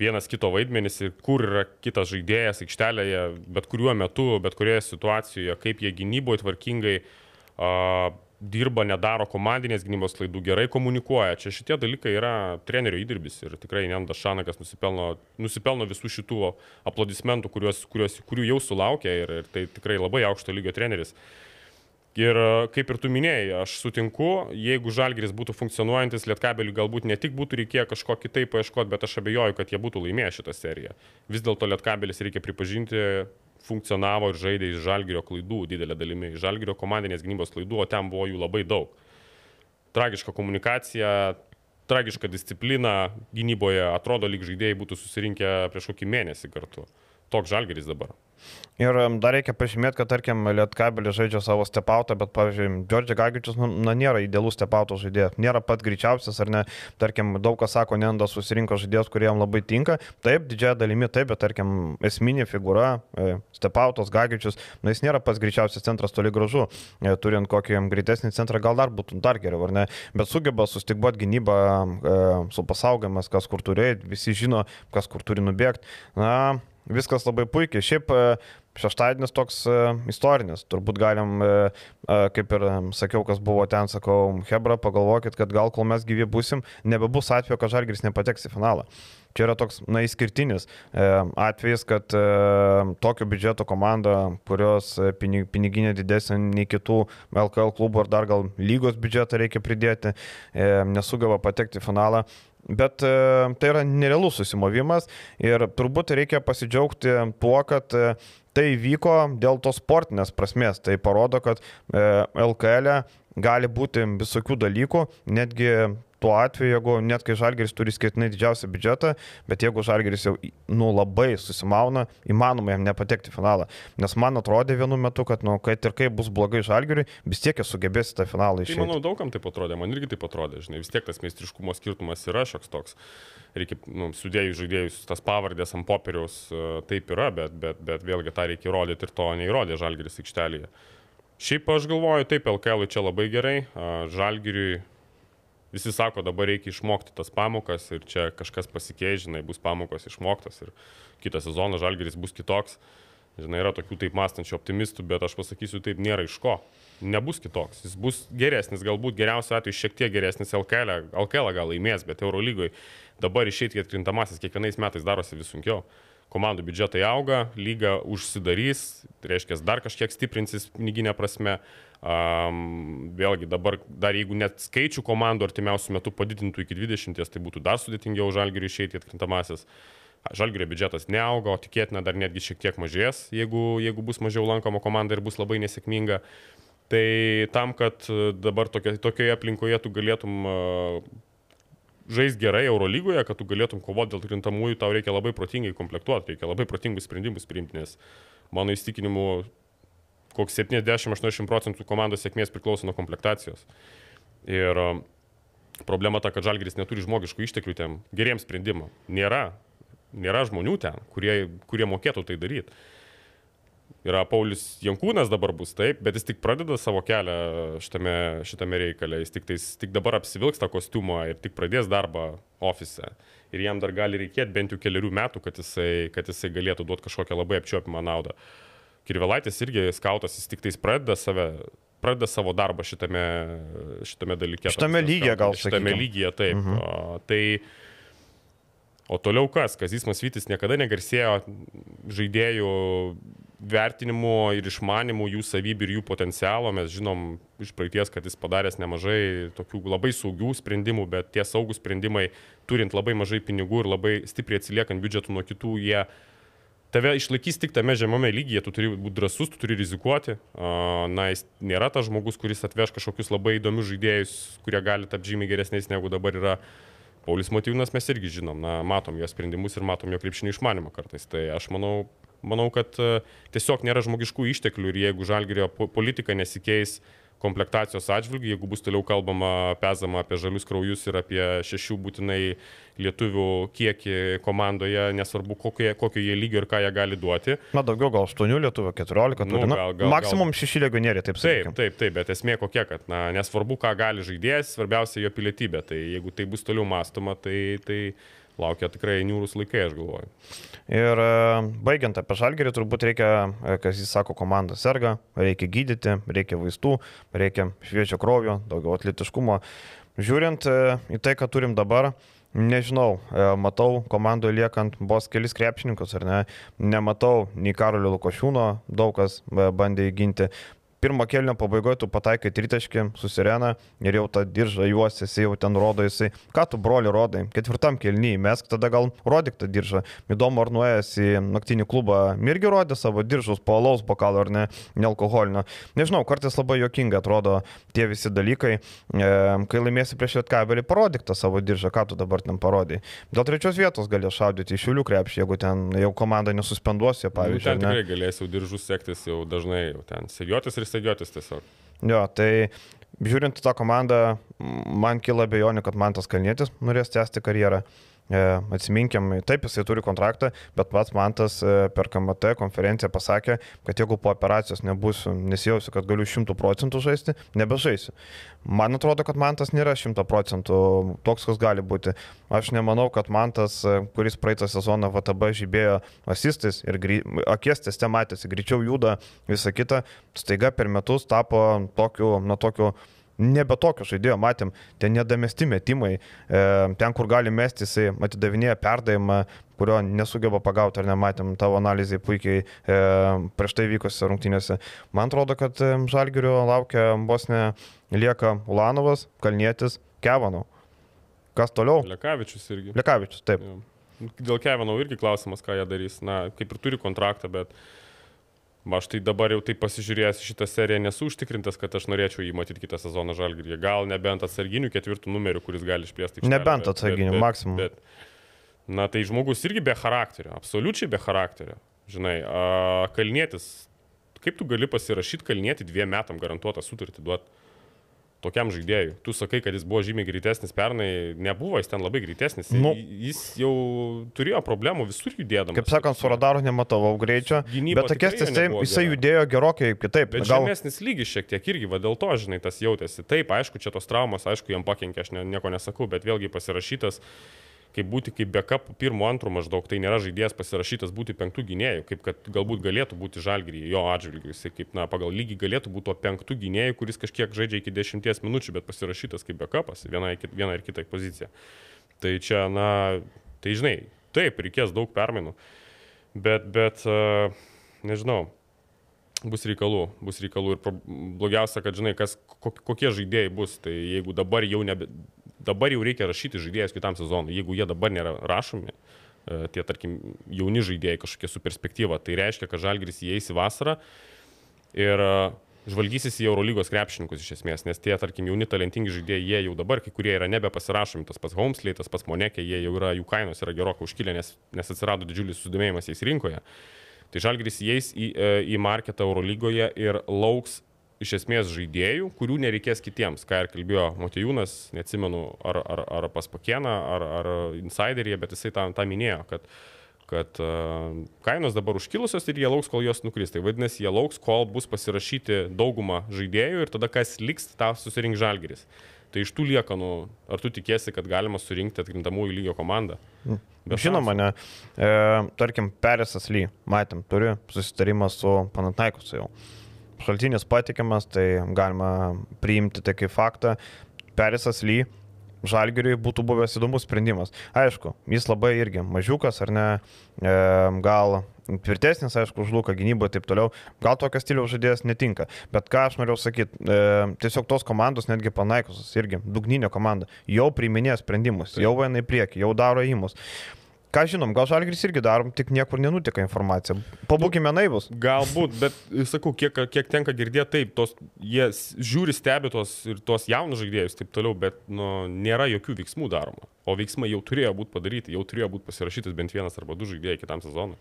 B: vienas kito vaidmenis ir kur yra kitas žaidėjas aikštelėje, bet kuriuo metu, bet kurioje situacijoje, kaip jie gynyboje tvarkingai uh, dirba, nedaro komandinės gynybos klaidų, gerai komunikuoja. Čia šitie dalykai yra trenerio įdirbis ir tikrai Nendas Šanakas nusipelno, nusipelno visų šitų aplodismentų, kuriuos, kuriuos, kurių jau sulaukė ir, ir tai tikrai labai aukšto lygio treneris. Ir kaip ir tu minėjai, aš sutinku, jeigu Žalgiris būtų funkcionuojantis, Lietkabeliui galbūt ne tik būtų reikėję kažko kitaip paieškoti, bet aš abejoju, kad jie būtų laimėję šitą seriją. Vis dėlto Lietkabelis, reikia pripažinti, funkcionavo ir žaidė iš Žalgirio klaidų didelė dalimi, iš Žalgirio komandinės gynybos klaidų, o ten buvo jų labai daug. Tragiška komunikacija, tragiška disciplina gynyboje, atrodo, lyg žaidėjai būtų susirinkę prieš kokį mėnesį kartu. Toks Žalgiris dabar.
A: Ir dar reikia pažymėti, kad, tarkim, Lietkabelis žaidžia savo stepautą, bet, pavyzdžiui, Džordžiai Gagičius, nu, na, nėra idealus stepauto žaidėjas, nėra pat greičiausias, ar ne, tarkim, daug kas sako, Nendas susirinko žaidėjas, kurie jam labai tinka, taip, didžiąją dalimi taip, bet, tarkim, esminė figūra, e, stepautos Gagičius, na, jis nėra pats greičiausias centras toli gražu, e, turint kokį greitesnį centrą, gal dar būtų dar geriau, ar ne, bet sugeba sustikbuoti gynybą e, su pasaugiamas, kas kur turi, visi žino, kas kur turi nubėgti. Na, viskas labai puikiai. Šiaip e, šeštadienis toks e, istorinis. Turbūt galim, e, kaip ir sakiau, kas buvo ten, sakau, Hebra, pagalvokit, kad gal kol mes gyvi busim, nebebus atveju, kad Žalgris nepateks į finalą. Čia yra toks, na, išskirtinis atvejis, kad tokio biudžeto komanda, kurios pinig, piniginė didesnė nei kitų LKL klubų ar dar gal lygos biudžetą reikia pridėti, nesugeba patekti į finalą, Bet e, tai yra nerealus susimovimas ir turbūt reikia pasidžiaugti tuo, kad e, tai vyko dėl tos sportinės prasmės. Tai parodo, kad e, LKL e gali būti visokių dalykų, netgi tuo atveju, jeigu net kai Žalgeris turi skirtinai didžiausią biudžetą, bet jeigu Žalgeris jau nu, labai susimauna, įmanoma jam nepatekti finalą. Nes man atrodė vienu metu, kad, nu, kad ir kaip bus blogai Žalgeriui, vis tiek jis sugebės tą finalą išeiti.
B: Tai manau, daugam taip atrodė, man irgi taip atrodė, žinai, vis tiek tas meistriškumo skirtumas yra šioks toks. Reikia, nu, sudėjus žaidėjus, tas pavardės ant popieriaus uh, taip yra, bet, bet, bet vėlgi tą reikia įrodyti ir to neįrodė Žalgeris aikštelėje. Šiaip aš galvoju, taip, LKL čia labai gerai, Žalgeriui visi sako, dabar reikia išmokti tas pamokas ir čia kažkas pasikeis, žinai, bus pamokos išmoktos ir kitą sezoną žalgeris bus kitoks. Žinai, yra tokių taip mąstančių optimistų, bet aš pasakysiu, taip nėra iš ko. Nebus kitoks. Jis bus geresnis, galbūt geriausiu atveju šiek tiek geresnis LKL, LKL gal laimės, bet Eurolygoje dabar išeiti į atkrintamasis kiekvienais metais darosi vis sunkiau komandų biudžetai auga, lyga užsidarys, tai reiškia, dar kažkiek stiprinsis piniginė prasme. Um, vėlgi dabar, dar jeigu net skaičių komandų artimiausių metų padidintų iki 20, tai būtų dar sudėtingiau žalgiriui išeiti atkrintamasis. Žalgirio biudžetas neauga, o tikėtina dar netgi šiek tiek mažės, jeigu, jeigu bus mažiau lankoma komanda ir bus labai nesėkminga. Tai tam, kad dabar tokia, tokioje aplinkoje tu galėtum žais gerai Eurolygoje, kad tu galėtum kovoti dėl krintamųjų, tau reikia labai protingai komplektuoti, reikia labai protingus sprendimus priimti, nes mano įstikinimu koks 70-80 procentų komandos sėkmės priklauso nuo komplektacijos. Ir um, problema ta, kad Žalgiris neturi žmogiškų išteklių tiem geriems sprendimam. Nėra, nėra žmonių ten, kurie, kurie mokėtų tai daryti yra Paulius Jankūnas dabar bus taip, bet jis tik pradeda savo kelią šitame, šitame reikale, jis tik, tais, tik dabar apsivilks tą kostiumą ir tik pradės darbą ofise. Ir jam dar gali reikėti bent jau keliarių metų, kad jisai, kad jisai galėtų duoti kažkokią labai apčiopimą naudą. Kirvelaitis irgi skautas, jis tik tais pradeda save pradeda savo darbą šitame, šitame dalyke.
A: Šitame lygyje gal.
B: Šitame lygyje, taip. Mhm. O, tai O toliau kas? Kazis Masvytis niekada negarsėjo žaidėjų vertinimu ir išmanimu jų savybių ir jų potencialo. Mes žinom iš praeities, kad jis padaręs nemažai tokių labai saugių sprendimų, bet tie saugus sprendimai, turint labai mažai pinigų ir labai stipriai atsiliekant biudžetų nuo kitų, jie tave išlaikys tik tame žemame lygyje, tu turi būti drasus, tu turi rizikuoti. Na, jis nėra tas žmogus, kuris atveš kažkokius labai įdomius žaidėjus, kurie gali tapti žymiai geresniais negu dabar yra Paulius Motyvinas mes irgi žinom, na, matom jo sprendimus ir matom jo krepšinį išmanimą kartais. Tai aš manau, manau, kad e, tiesiog nėra žmogiškų išteklių ir jeigu žalgerio politika nesikeis, komplektacijos atžvilgių, jeigu bus toliau kalbama, pezama apie žalius kraujus ir apie šešių būtinai lietuvių kiekį komandoje, nesvarbu kokio, kokio jie lygio ir ką jie gali duoti.
A: Na, daugiau gal 8 lietuvių, 14, nu, na, gal, gal, maksimum 6 legionieriai, taip sakyti.
B: Taip, taip, taip, bet esmė kokia, kad na, nesvarbu, ką gali žaidėjas, svarbiausia jo pilietybė. Tai jeigu tai bus toliau mąstoma, tai, tai laukia tikrai niūrus laikai, aš galvoju.
A: Ir e, baigiant apie žalgerį, turbūt reikia, e, kas jis sako, komanda serga, reikia gydyti, reikia vaistų, reikia šviečio kraujo, daugiau atletiškumo. Žiūrint e, į tai, ką turim dabar, Nežinau, matau komandoje liekant vos kelis krepšininkus ar ne, nematau nei Karolio Lukošiūno, daug kas bandė įginti, pirmo kelnio pabaigoje tu pataikai tritaškį, susirena ir jau tą diržą juos esi, jau ten rodo jisai. Ką tu, broli, rodai? Ketvirtam kelnyje, mes tada gal rodyk tą diržą. Įdomu, ar nuėjęs į naktinį klubą irgi rodė savo diržus po alaus bokalą ar ne, nealkoholinio. Nežinau, kartais labai jokingai atrodo tie visi dalykai. E, kai laimėsi prieš Lietkabelį, parodyk tą savo diržą, ką tu dabar ten parodai. Dėl trečios vietos gali šaudyti iš šiulių krepšį, jeigu ten jau komanda nesuspenduosi, pavyzdžiui.
B: Nu, ten tikrai galėsiu diržus sektis jau dažnai, jau ten segiotis ir stagiotis tiesiog.
A: Jo, tai žiūrint tą komandą, man kila bejonių, kad man tas kalnėtis norės tęsti karjerą. Atsiminkim, taip jisai turi kontraktą, bet pats Mantas per KMT konferenciją pasakė, kad jeigu po operacijos nebūsiu, nesijausiu, kad galiu šimtų procentų žaisti, nebežaisiu. Man atrodo, kad Mantas nėra šimta procentų toks, koks gali būti. Aš nemanau, kad Mantas, kuris praeitą sezoną VTB žibėjo asistais ir gry... akies teste matėsi, greičiau juda, visa kita, staiga per metus tapo tokiu, na tokiu nebe tokio žaidėjo, matėm, ten nedamesti metimai, e, ten, kur gali mesti, jisai atidavinėja perdavimą, kurio nesugeba pagauti, ar nematėm tavo analizai puikiai e, prieš tai vykusiose rungtynėse. Man atrodo, kad e, Žalgirio laukia Bosnė lieka Ulanovas, Kalnietis, Kevanau. Kas toliau?
B: Lekavičius irgi.
A: Lekavičius, taip.
B: Jo. Dėl Kevinau irgi klausimas, ką jie darys. Na, kaip ir turi kontraktą, bet uh, Aš tai dabar jau taip pasižiūrėjęs šitą seriją nesu užtikrintas, kad aš norėčiau jį matyti kitą sezoną žalgirį. Gal nebent atsarginių ketvirtų numerių, kuris gali išplėsti.
A: Nebent atsarginių, maksimum. Bet,
B: na tai žmogus irgi be charakterio, absoliučiai be charakterio. Žinai, a, kalnėtis, kaip tu gali pasirašyti kalnėti dviem metam garantuotą sutartį duoti? Tokiam žaidėjui. Tu sakai, kad jis buvo žymiai greitesnis pernai, nebuvo jis ten labai greitesnis. Nu, jis jau turėjo problemų visur judėdamas.
A: Kaip sakant, su radaru nematau greičio. Gynyba bet tokias jisai, jisai judėjo gerokai kitaip.
B: Bet gal... žemesnis lygis šiek tiek irgi, va dėl to, žinai, tas jautėsi. Taip, aišku, čia tos traumas, aišku, jam pakenkė, aš ne, nieko nesakau, bet vėlgi pasirašytas kaip būti kaip backup pirmo, antro maždaug, tai nėra žaidėjas pasirašytas būti penktų gynėjų, kaip kad galbūt galėtų būti žalgrį, jo atžvilgiu, jisai kaip, na, pagal lygį galėtų būti to penktų gynėjų, kuris kažkiek žaidžia iki dešimties minučių, bet pasirašytas kaip backupas vieną, vieną ir kitą poziciją. Tai čia, na, tai žinai, taip, reikės daug permainų, bet, bet, nežinau, bus reikalų, bus reikalų ir blogiausia, kad žinai, kas, kokie žaidėjai bus, tai jeigu dabar jau nebe, dabar jau reikia rašyti žaidėjus kitam sezonui. Jeigu jie dabar nėra rašomi, e, tie, tarkim, jauni žaidėjai kažkokie su perspektyva, tai reiškia, kad Žalgris įeis į vasarą ir e, žvalgysis į Eurolygos krepšininkus iš esmės, nes tie, tarkim, jauni talentingi žaidėjai, jie jau dabar, kai kurie yra nebepasirašomi, tas pats Homesley, tas pats Monekė, jie jau yra, jų kainos yra gerokai užkilę, nes, nes atsirado didžiulis susidomėjimas jais rinkoje. Tai Žalgris įeis į, e, į marketą Eurolygoje ir lauks iš esmės žaidėjų, kurių nereikės kitiems, ką ir kalbėjo Motijūnas, neatsimenu, ar, ar, ar pas Pakieną, ar, ar Insideryje, bet jisai tą, tą minėjo, kad, kad uh, kainos dabar užkilusios ir jie lauks, kol jos nukris. Tai vadinasi, jie lauks, kol bus pasirašyti dauguma žaidėjų ir tada kas liks, tą susirink žalgeris. Tai iš tų liekanų, ar tu tikėsi, kad galima surinkti atkrintamųjų lygio komandą?
A: Mm. Žinoma, ne. E, tarkim, Peresas Ly, matėm, turi susitarimą su Panataikus jau. Šaltinis patikimas, tai galima priimti tai kaip faktą. Perisas Ly Žalgiriui būtų buvęs įdomus sprendimas. Aišku, jis labai irgi mažiukas, ar ne, e, gal tvirtesnis, aišku, už Luką gynybą ir taip toliau. Gal tokio stiliaus žaidėjas netinka. Bet ką aš norėjau sakyti, e, tiesiog tos komandos, netgi panaikusios, irgi dugninio komanda, jau priiminėja sprendimus, jau eina į priekį, jau daro įmus. Ką žinom, gal Žalgris irgi darom, tik niekur nenutika informacija. Pabūkime naivus.
B: Galbūt, bet sakau, kiek, kiek tenka girdėti, taip, tos, jie žiūri, stebi tos ir tos jaunus žaidėjus, taip toliau, bet nu, nėra jokių veiksmų daroma. O veiksmai jau turėjo būti padaryti, jau turėjo būti pasirašytas bent vienas arba du žaidėjai kitam sezonui.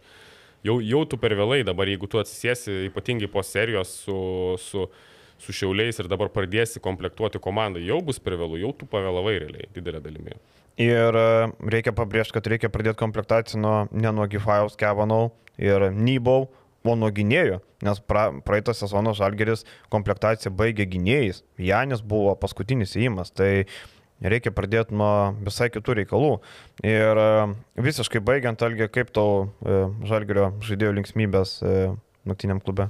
B: Jau, jau tu per vėlai dabar, jeigu tu atsisėsi ypatingai po serijos su, su, su šiauliais ir dabar pradėsi komplektuoti komandą, jau bus per vėlų, jau tu pavėlavai realiai, didelė dalimi.
A: Ir e, reikia pabrėžti, kad reikia pradėti komplektaciją nuo, ne nuo Gifajaus, Kevanau ir Nybau, o nuo gynėjų, nes pra, praeitą sezoną Žalgeris komplektaciją baigė gynėjais, Janis buvo paskutinis įimas, tai reikia pradėti nuo visai kitų reikalų. Ir e, visiškai baigiant, Algė, kaip tau e, Žalgerio žaidėjų linksmybės naktiniam klube?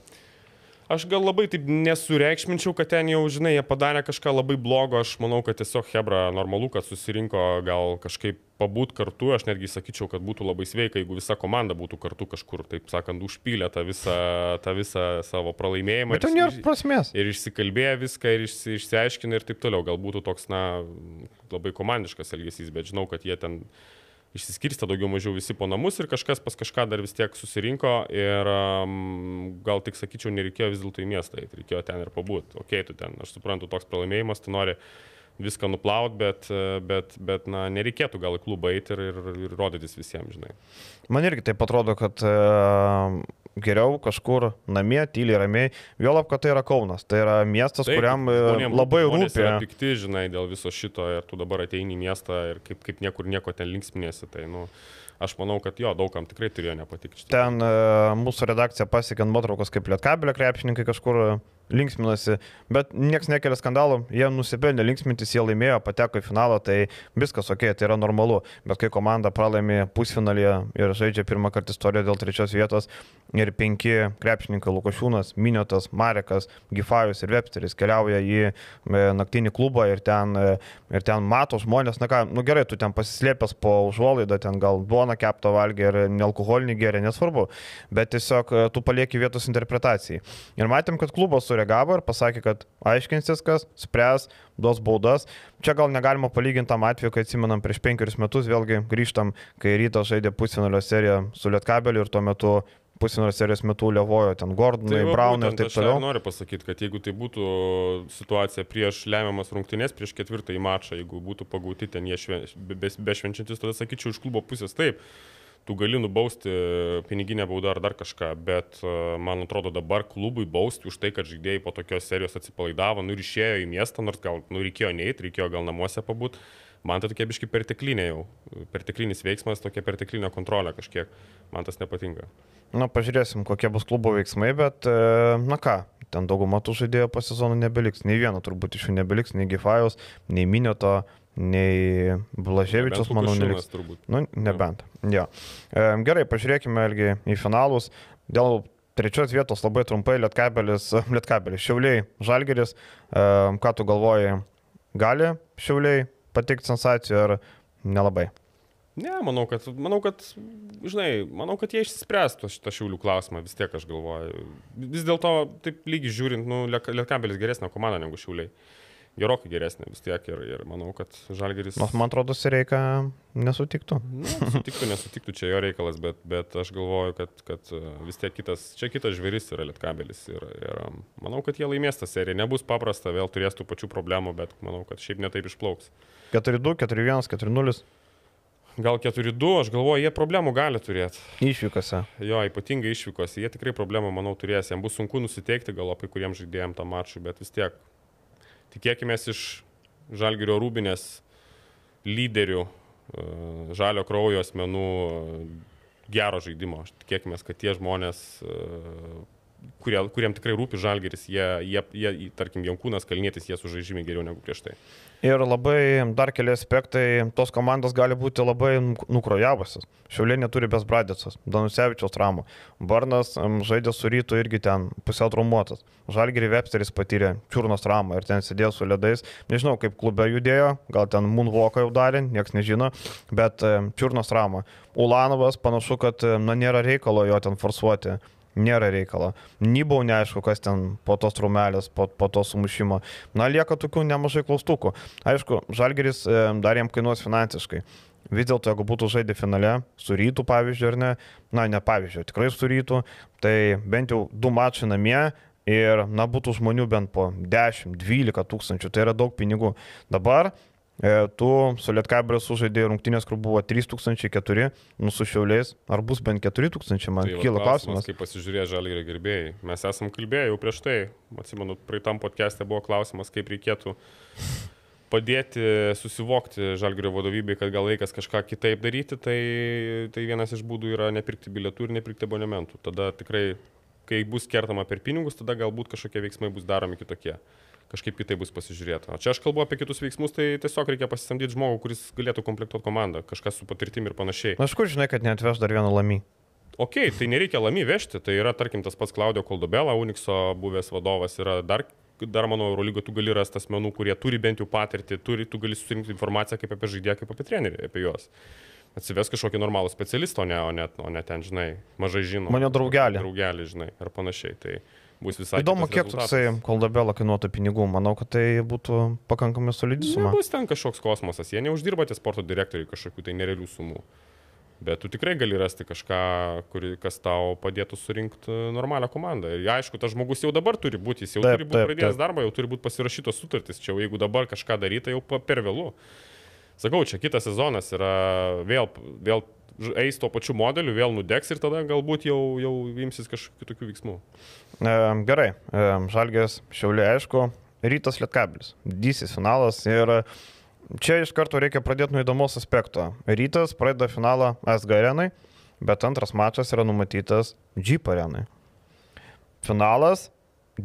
B: Aš gal labai taip nesureikšminčiau, kad ten jau, žinai, jie padarė kažką labai blogo, aš manau, kad tiesiog Hebra normalu, kad susirinko gal kažkaip pabūt kartu, aš netgi sakyčiau, kad būtų labai sveika, jeigu visa komanda būtų kartu kažkur, taip sakant, užpylę tą visą, tą visą savo pralaimėjimą.
A: Bet ten nėra prasmės.
B: Ir išsikalbėję viską, ir išsi, išsiaiškinę ir taip toliau. Gal būtų toks, na, labai komandiškas elgesys, bet žinau, kad jie ten išsiskirstė daugiau mažiau visi po namus ir kažkas pas kažką dar vis tiek susirinko ir gal tik sakyčiau, nereikėjo vis dėlto į miestą, reikėjo ten ir pabūti. Ok, tu ten, aš suprantu, toks pralaimėjimas, tu nori viską nuplaut, bet, bet, bet na, nereikėtų gal į klubą eiti ir, ir, ir rodytis visiems, žinai.
A: Man irgi taip atrodo, kad geriau kažkur namie, tyliai ramiai, vėlap, kad tai yra Kaunas, tai yra miestas,
B: Taip,
A: kuriam e,
B: žmonėm
A: labai rūpi.
B: Yra pikti, žinai, dėl viso šito ir tu dabar ateini į miestą ir kaip, kaip niekur nieko ten linksminėsi. Tai, nu, aš manau, kad jo, daugam tikrai turėjo nepatikti.
A: Ten e, mūsų redakcija pasiekė nuotraukos, kaip Lietkabelio krepšininkai kažkur linksminasi, bet niekas nekelia skandalų, jie nusipelnė linksmintis, jie laimėjo, pateko į finalą, tai viskas ok, tai yra normalu, bet kai komanda pralaimi pusfinalį ir žaidžia pirmą kartą istoriją dėl trečios vietos ir penki krepšininkai Lukošiūnas, Miniotas, Marekas, Gifajus ir Websteris keliauja į e, naktinį klubą ir ten, e, ir ten mato žmonės, na ką, nu gerai, tu ten pasislėpęs po užuolaidą, ten gal duona kepto valgė ir nealkoholinį gėrė, nesvarbu, bet tiesiog e, tu palieki vietos interpretacijai. Ir matėm, kad klubas sureagavo ir pasakė, kad aiškinsis kas, spręs, duos baudas. Čia gal negalima palyginti tam atveju, kai atsimenam prieš penkerius metus, vėlgi grįžtam, kai rytas žaidė pusfinalio seriją su Lietkabeliu ir tuo metu pusfinalio serijos metu levojo ten Gordonai,
B: va
A: Brownai ir taip
B: aš
A: toliau.
B: Noriu pasakyti, kad jeigu tai būtų situacija prieš lemiamas rungtynės, prieš ketvirtąjį mačą, jeigu būtų pagauti ten jie šven, be, be, bešvenčiantis, tada sakyčiau, iš klubo pusės taip. Tu gali nubausti piniginę baudą ar dar kažką, bet e, man atrodo dabar klubui bausti už tai, kad žaidėjai po tokios serijos atsipalaidavo, nu ir išėjo į miestą, nors gal nu, reikėjo neiti, reikėjo gal namuose pabūt. Man tai tokia biški perteklinė jau, perteklinis veiksmas, tokia perteklinė kontrolė kažkiek. Man tas nepatinka.
A: Na, pažiūrėsim, kokie bus klubo veiksmai, bet, e, na ką, ten dauguma tų žaidėjų po sezono nebeliks. Nei vieno turbūt iš jų nebeliks, nei Gifajos, nei Minioto, nei Blaževičius, manau, neliks. Nu, nebent. Jo. E, gerai, pažiūrėkime ilgi į finalus. Dėl trečios vietos labai trumpai Lietkabelis, Lietkabelis, Šiauliai, Žalgeris. E, ką tu galvoji, gali Šiauliai pateikti sensacijų ar nelabai?
B: Ne, manau, kad, manau, kad, žinai, manau, kad jie išspręs to šitą šiaulių klausimą, vis tiek aš galvoju. Vis dėlto, taip lygiai žiūrint, nu, Lietkabelis geresnė komanda negu šiauliai. Gerokai geresnė vis tiek ir, ir manau, kad Žalgeris...
A: Nors man atrodo, Sireika nesutiktų.
B: Nu, sutiktų, nesutiktų, čia jo reikalas, bet, bet aš galvoju, kad, kad e, vis tiek kitas, čia kitas žvėris yra Lietkabelis. Ir, ir um, manau, kad jie laimės tą seriją. Nebus paprasta, vėl turės tų pačių problemų, bet manau, kad šiaip netaip išplauks.
A: 4-2, 4-1, 4-0
B: Gal 4-2, aš galvoju, jie problemų gali turėti.
A: išvykose.
B: Jo, ypatingai išvykos, jie tikrai problemų, manau, turės. Jiems bus sunku nusiteikti gal apie kuriems žaidėjams tą mačą, bet vis tiek tikėkime iš Žalgirio rūbinės lyderių, e, žalio kraujo asmenų e, gero žaidimo. Tikėkime, kad tie žmonės, e, kurie, kuriem tikrai rūpi Žalgiris, jie, jie, jie tarkim, Jankūnas Kalnietis, jie sužaidžia geriau negu prieš tai.
A: Ir labai dar keli aspektai, tos komandos gali būti labai nuk- nukrojavusios. Šiaulė neturi Besbradėcas, Danusevičiaus ramų. Barnas žaidė su rytu irgi ten pusiau traumuotas. Žalgiri Websteris patyrė čiurnos ramą ir ten sėdėjo su ledais. Nežinau, kaip klube judėjo, gal ten Moonwalką jau darė, niekas nežino, bet čiurnos ramą. Ulanovas panašu, kad na, nėra reikalo jo ten forsuoti. Nėra reikalo. Nybau neaišku, kas ten po tos trumelės, po, po to sumušimo. Na, lieka tokių nemažai klaustukų. Aišku, Žalgeris e, dar jam kainuos finansiškai. Vis dėlto, jeigu būtų žaidę finale, su rytų pavyzdžiui ar ne, na, ne pavyzdžiui, tikrai su rytų, tai bent jau du mačai namie ir, na, būtų žmonių bent po 10-12 tūkstančių, tai yra daug pinigų. Dabar tu su Lietkabelė sužaidė rungtynės, kur buvo 3004, nu su šiauliais, ar bus bent 4000, man
B: Tai
A: kyla klausimas.
B: Kaip pasižiūrėjo Žalgirio gerbėjai. Mes esam kalbėję jau prieš tai, atsimenu, praeitam podcast'e buvo klausimas, kaip reikėtų padėti susivokti Žalgirio vadovybei, kad gal laikas kažką kitaip daryti, tai, tai vienas iš būdų yra nepirkti bilietų ir nepirkti abonementų. Tada tikrai, kai bus kertama per pinigus, tada galbūt kažkokie veiksmai bus daromi kitokie. Kažkaip kitaip bus pasižiūrėta. O čia aš kalbu apie kitus veiksmus, tai tiesiog reikia pasisamdyti žmogų, kuris galėtų komplektuoti komandą, kažkas su patirtimi ir panašiai.
A: Na, iš kur žinai, kad neatveš dar vieną lamį?
B: Ok, tai nereikia lamy vežti, tai yra, tarkim, tas pats Klaudio Koldobela, Unixo buvęs vadovas, yra dar, dar mano Eurolygo, tu gali rasti asmenų, kurie turi bent jau patirtį, turi, tu gali susirinkti informaciją kaip apie žaidėją, kaip apie trenerį, apie juos. Atsives kažkokį normalų specialistą, o ne, o ne, o ne ten, žinai, mažai žinoma.
A: Mane draugelį.
B: Draugelį, žinai, ar panašiai. Tai bus visai.
A: Įdomu, kiek
B: rezultatas.
A: toksai koldabela kainuotų pinigų. Manau, kad tai būtų pakankamai solidi suma.
B: Nebus ten kažkoks kosmosas, jie neuždirba tie sporto direktoriai kažkokių tai nerealių sumų. Bet tu tikrai gali rasti kažką, kuri, kas tau padėtų surinkti normalią komandą. Ir aišku, tas žmogus jau dabar turi būti, jis jau
A: Taip,
B: turi būti
A: taip,
B: pradėjęs
A: taip.
B: darbą, jau turi būti pasirašytos sutartys. Čia jau jeigu dabar kažką daryti, tai jau per vėlų. Sakau, čia kitas sezonas yra vėl, vėl eis tuo pačiu modeliu, vėl nudegs ir tada galbūt jau, jau imsis kažkokių kitokių veiksmų.
A: E, gerai, e, Žalgės Šiaulė, aišku, rytas Lietkabilis, didysis finalas ir čia iš karto reikia pradėti nuo įdomus aspekto. Rytas pradeda finalą SG arenai, bet antras mačas yra numatytas Jeep arenai. Finalas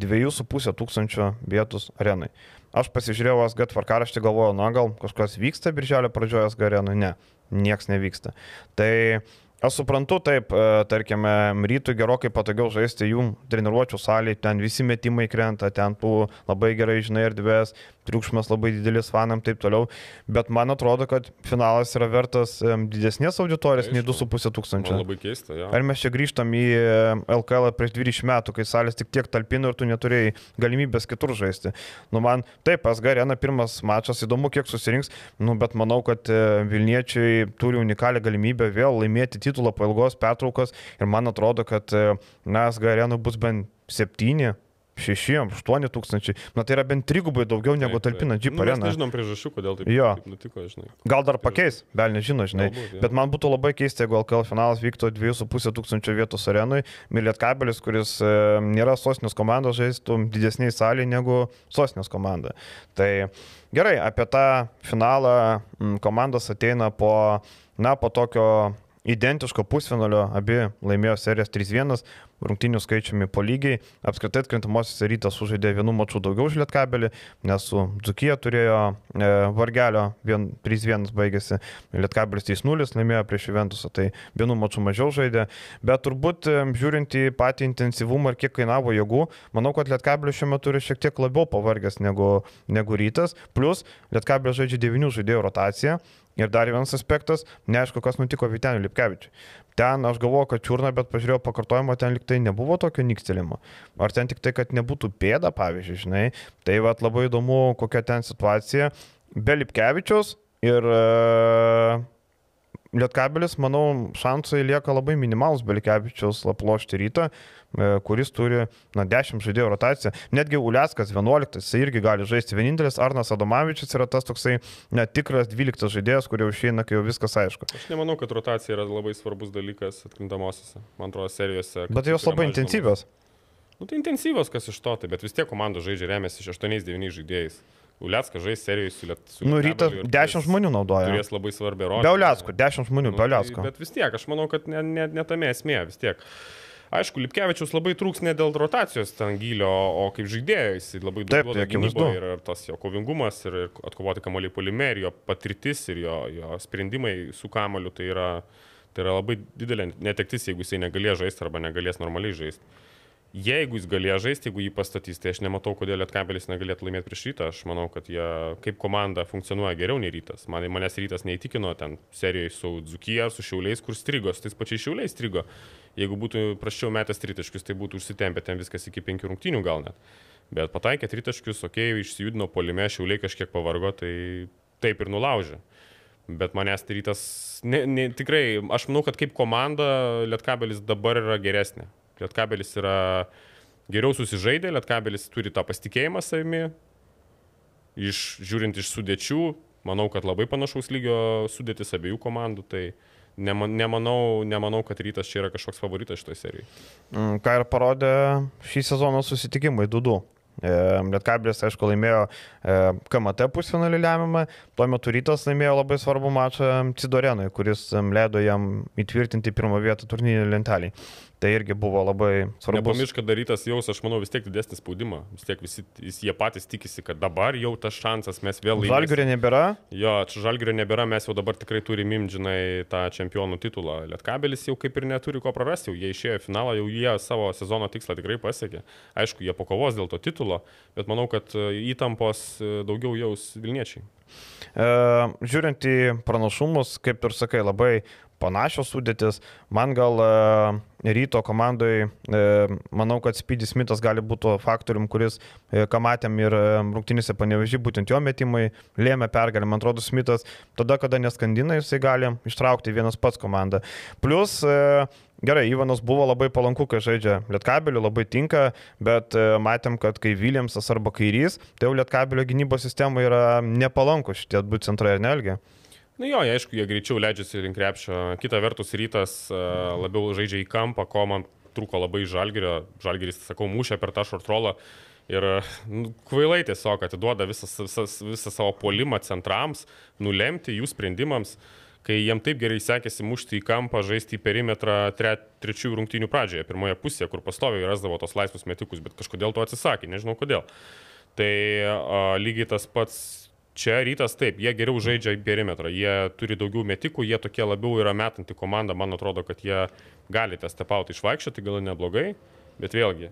A: 2,5 tūkstančio vietos arenai. Aš pasižiūrėjau SG tvarkaraštį, galvoju, na gal kažkas vyksta birželio pradžioje SG arenui. Ne, nieks nevyksta. Tai Aš suprantu, taip, e, tarkime, rytų gerokai patogiau žaisti jų treniruočio salėje, ten visi metimai krenta, ten tų labai gerai žinai erdvės, triukšmas labai didelis fanam ir taip toliau, bet man atrodo, kad finalas yra vertas didesnės auditorijos nei
B: Aišku.
A: 2,5
B: Man
A: tūkstančio.
B: labai keista, jo.
A: Ar mes čia grįžtam į LKL prieš 20 metų, kai salės tik tiek talpino ir tu neturėjai galimybės kitur žaisti. Nu man, taip, SG arena pirmas mačas, įdomu, kiek susirinks, nu, bet manau, kad e, Vilniečiai turi unikalią galimybę vėl laimėti titulą po ilgos pertraukos ir man atrodo, kad e, na, SG arena bus bent 7. 6, 8 tūkstančiai. Na tai yra bent trigubai daugiau negu
B: Taip,
A: talpina Jeep
B: Nu, mes
A: arena.
B: Nežinom priežasčių, kodėl taip,
A: Jo.
B: taip nutiko, žinai.
A: Gal dar pakeis, bel nežino, žinai.
B: Galbūt, jo.
A: Bet man būtų labai keista, jeigu LKL finalas vyktų 2,5 tūkstančio vietos arenui. Milėt kabelis, kuris e, nėra sostinės komandos, žaistų didesniai salėje negu sostinės komanda. Tai gerai, apie tą finalą m, komandos ateina po, na, po tokio identiško pusfinalio, abi laimėjo serijas 3-1, rungtinių skaičiumi po lygiai. Apskritai atkrintamosios rytas sužaidė vienu maču daugiau už Lietkabelį, nes su Dzukija turėjo e, vargelio, vien- 3-1 baigėsi, Lietkabelis 3-0 laimėjo prieš Juventusą, tai vienu maču mažiau žaidė. Bet turbūt e, žiūrint į patį intensyvumą ir kiek kainavo jėgų, manau, kad Lietkabelis šiuo metu yra šiek tiek labiau pavargęs negu, negu rytas. Plus Lietkabelis žaidžia 9 žaidėjų rotaciją. Ir dar vienas aspektas, neaišku, kas nutiko Viteniu Lipkevičiui. Ten aš galvoju, kad čiurna, bet pažiūrėjau pakartojimo, ten liktai nebuvo tokio nikstelimo. Ar ten tik tai, kad nebūtų pėda, pavyzdžiui, žinai. Tai vad labai įdomu, kokia ten situacija. Be Lipkevičiaus ir uh, Lietkabelis, manau, šansai lieka labai minimalus be Lipkevičiaus laplošti rytą, e, kuris turi, na, 10 žaidėjų rotaciją. Netgi Uliaskas 11, jis irgi gali žaisti. Vienintelis Arnas Adomavičius yra tas toksai netikras 12 žaidėjas, kur jau išeina, kai jau viskas aišku.
B: Aš nemanau, kad rotacija yra labai svarbus dalykas atkrintamosiose, man atrodo, serijose.
A: Bet jos labai intensyvios.
B: Nu, tai intensyvios, kas iš to, tai, bet vis tiek komandos žaidžia remiasi 8-9 žaidėjais. Uliackas žais serijoje su Lietuva.
A: Nu, rytas 10 žmonių naudoja.
B: Turės labai svarbią rolę.
A: Be Uliasko, 10 žmonių,
B: Nu,
A: be
B: tai-
A: Uliasko.
B: Bet vis tiek, aš manau, kad ne, ne, ne tame esmė, vis tiek. Aišku, Lipkevičius labai trūks ne dėl rotacijos ten gylio, o kaip žaidėjo, jis labai daug duoda
A: tai akivaizdu.
B: gynyboje ir, ir tas jo kovingumas, ir, ir atkovoti kamoliai polime, ir jo patirtis, ir jo, jo sprendimai su kamoliu, tai yra, tai yra labai didelė netektis, jeigu jisai negalės žaisti arba negalės normaliai žaisti. Jeigu jis galėjo žaisti, jeigu jį pastatys, tai aš nematau, kodėl Lietkabelis negalėtų laimėti prieš rytą. Aš manau, kad jie kaip komanda funkcionuoja geriau nei rytas. Man, manęs rytas neįtikino ten serijoje su Dzukija, su Šiauliais, kur strigo, su tais pačiais Šiauliais strigo. Jeigu būtų prašiau metęs tritaškius, tai būtų užsitempę ten viskas iki penkių rungtynių gal net. Bet pataikė tritaškius, okei, okay, išsijudino polime, Šiauliai kažkiek pavargo, tai taip ir nulaužė. Bet manęs tai rytas, ne, ne, tikrai, aš manau, kad kaip komanda Lietkabelis dabar yra geresnė. Lietkabelis yra geriau susižaidė, Lietkabelis turi tą pasitikėjimą savimi. Iš, žiūrint iš sudėčių, manau, kad labai panašaus lygio sudėtis abiejų komandų. Tai nema, nemanau, nemanau, kad rytas čia yra kažkoks favoritas šitoje serijoje.
A: Mm, Ką ir parodė šį sezoną susitikimai 2-2. E, Lietkabelis, aišku, laimėjo e, KMT pusfinalį lemiamą, tuo metu rytas laimėjo labai svarbų mačą Cidorenui, kuris leido jam įtvirtinti pirmą vietą turnyrinį lentelį. Tai irgi buvo labai svarbus.
B: Nepamiršk, kad darytas jaus, aš manau, vis tiek didesnį spaudimą. Vis tiek visi, jie patys tikisi, kad dabar jau tas šansas mes vėl laimėsime.
A: Žalgirio nebėra,
B: Jo, čia žalgerio nebėra, mes jau dabar tikrai turime imdžinai tą čempionų titulą. Lietkabelis jau kaip ir neturi ko prarasti, jau jie išėjo į finalą, jau jie savo sezono tikslą tikrai pasiekė. Aišku, jie pakovos dėl to titulo, bet manau, kad e, įtampos e, daugiau jaus Vilniečiai.
A: E, žiūrint į pranašumus, kaip ir sakai, labai panašios sudėtis. Man gal e, ryto komandai, e, manau, kad Speedy Smithas gali būti faktorium, kuris, e, ką matėm ir rungtynėse panevežį, būtent jo metimai lėmė pergalę. Man atrodo, Smithas tada, kada neskandina, jisai gali ištraukti vienas pats komandą. Plus, Gerai, Ivanas buvo labai palanku, kai žaidžia Lietkabeliu, labai tinka, bet matėm, kad kai Williamsas arba Kairys, tai jau Lietkabelio gynybos sistema yra nepalanku šitie du centrai, ar nelgi?
B: Na nu jo, aišku, jie greičiau leidžiasi link krepšio. Kita vertus, rytas labiau žaidžia į kampą, ko man trūko labai žalgerio. Žalgeris, sakau, mušė per tą šortrolą. Ir nu, kvailai tiesiog atiduoda visą, visą, visą savo polimą centrams, nulemti jų sprendimams, kai jiem taip gerai sekėsi mušti į kampą, žaisti į perimetrą tre, trečiųjų rungtynių pradžioje, pirmoje pusėje, kur pastoviai rasdavo tos laisvus metikus, bet kažkodėl to atsisakė, nežinau kodėl. Tai a, lygiai tas pats čia rytas taip, jie geriau žaidžia į perimetrą, jie turi daugiau metikų, jie tokie labiau yra metanti komanda, man atrodo, kad jie gali tą stepauti išvaikščioti, gal neblogai. Bet vėlgi,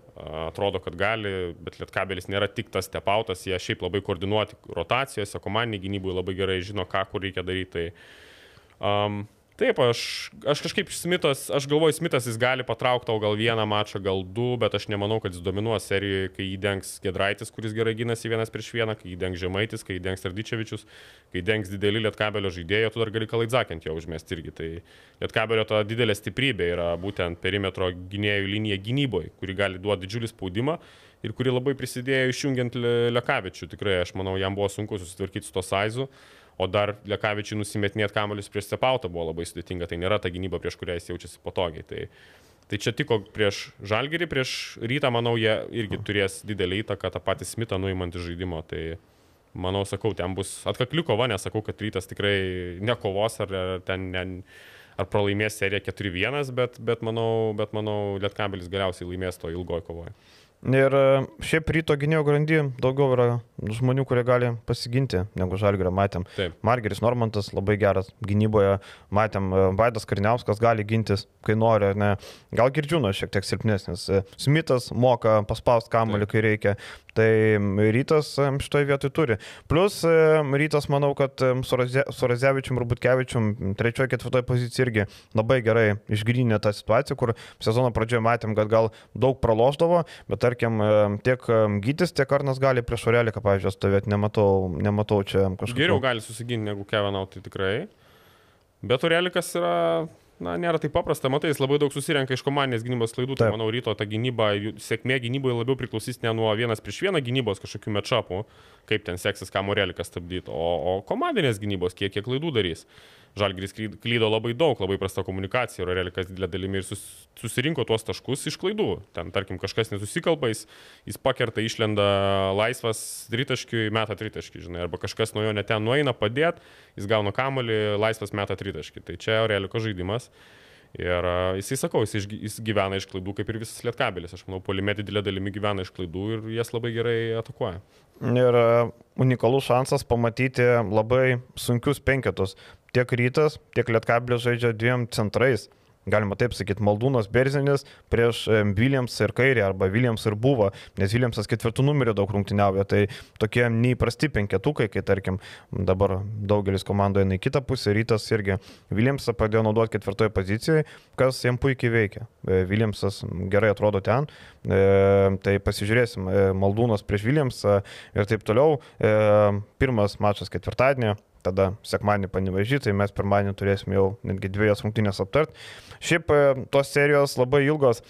B: atrodo, kad gali, bet Lietkabelis nėra tik tas stepautas, jie šiaip labai koordinuoti rotacijose, komandiniai gynybai labai gerai žino, ką kur reikia daryti. Tai um, Taip, aš, aš kažkaip Smithas, aš galvoju, Smithas jis gali patraukti tau gal vieną mačą, gal du, bet aš nemanau, kad jis dominuos serijoje, kai jį dengs Gedraitis, kuris gerai gynasi vienas prieš vieną, kai jį dengs Žemaitis, kai jį dengs Tardyčevičius, kai dengs didelį Lietkabelio žaidėją, tu dar gali kalaidzakint jo užmesti irgi. Tai Lietkabelio ta didelė stiprybė yra būtent perimetro gynėjų linija gynyboje, kuri gali duoti didžiulį spaudimą ir kuri labai prisidėjo išjungiant Lekavičių. Tikrai aš manau, jam buvo sunku susitvarkyti su to saizu. O dar Lekavičiui nusimetinėti kamolius prieš Sepautą buvo labai sudėtinga, tai nėra ta gynyba, prieš kurią jis jaučiasi patogiai. Tai, tai čia tiko prieš Žalgerį, prieš Rytą, manau, jie irgi turės didelį įtaką tą patį Smitą nuimant iš žaidimo. Tai manau, sakau, ten bus atkakliu kova, nesakau, kad Rytas tikrai nekovos ar, ten ne, ar pralaimės seriją 4-1, bet, bet manau, bet manau Lietkabelis galiausiai laimės to ilgojo kovoje.
A: Ir e, šiaip ryto gynėjo grandy daugiau yra žmonių, kurie gali pasiginti, negu Žalgirą matėm. Taip. Margeris Normantas labai geras gynyboje, matėm e, Vaidas Karniauskas gali gintis, kai nori, ne. Gal Girdžiūnas šiek tiek silpnesnis. E, Smithas moka paspaust kamuolį, kai reikia. Tai rytas šitoje vietoje turi. Plus rytas, manau, kad su Razevičium ir Butkevičium trečioje, ketvirtoje pozicijoje irgi labai gerai išgrynė tą situaciją, kur sezono pradžioje matėm, kad gal daug praloždavo, bet tarkim tiek Gytis, tiek Arnas gali prieš Oreliką, pavyzdžiui, stovėti, nematau, nematau čia kažkokio.
B: Geriau gali susiginti negu Kevinau, tai tikrai. Bet Orelikas yra na, nėra taip paprasta, matai, jis labai daug susirenka iš komandinės gynybos klaidų, tai manau, ryto ta gynyba, sėkmė gynyboje labiau priklausys ne nuo vienas prieš vieną gynybos kažkokių mečapų, kaip ten seksis, ką Morelikas stabdyti, o, o komandinės gynybos, kiek, kiek klaidų darys. Žalgris klydo labai daug, labai prasta komunikacija, ir Relikas didelė dalimi ir sus, susirinko tuos taškus iš klaidų. Ten, tarkim, kažkas nesusikalba, jis, jis pakerta, išlenda laisvas tritaškiui, meta tritaškį, žinai, arba kažkas nuo jo net ten nueina padėti, jis gauna kamolį, laisvas meta tritaškį. Tai čia Reliko žaidimas. Ir jisai, sakau, jis, jis gyvena iš klaidų, kaip ir visas lietkabelis. Aš manau, polimė didelė dalimi gyvena iš klaidų ir jas labai gerai atakuoja.
A: Ir unikalus šansas pamatyti labai sunkius penketus tiek rytas, tiek lietkablis žaidžia dviem centrais galima taip sakyti, Maldūnas Berzinis prieš Williams ir Kairį, arba Williams ir buvo, nes Williamsas ketvirtų numerių daug rungtyniauja, tai tokie neįprasti penketukai, kai tarkim dabar daugelis komandų eina į kitą pusę, rytas irgi Williamsą pradėjo naudoti ketvirtoje pozicijoje, kas jam puikiai veikia. E, Williamsas gerai atrodo ten, e, tai pasižiūrėsim, e, Maldūnas prieš Williamsą ir taip toliau. Pirmas mačas ketvirtadienį, tada sekmanį panivažį, tai mes pirmadienį turėsim jau netgi dviejas rungtynės aptart. Šiaip e, tos serijos labai ilgos.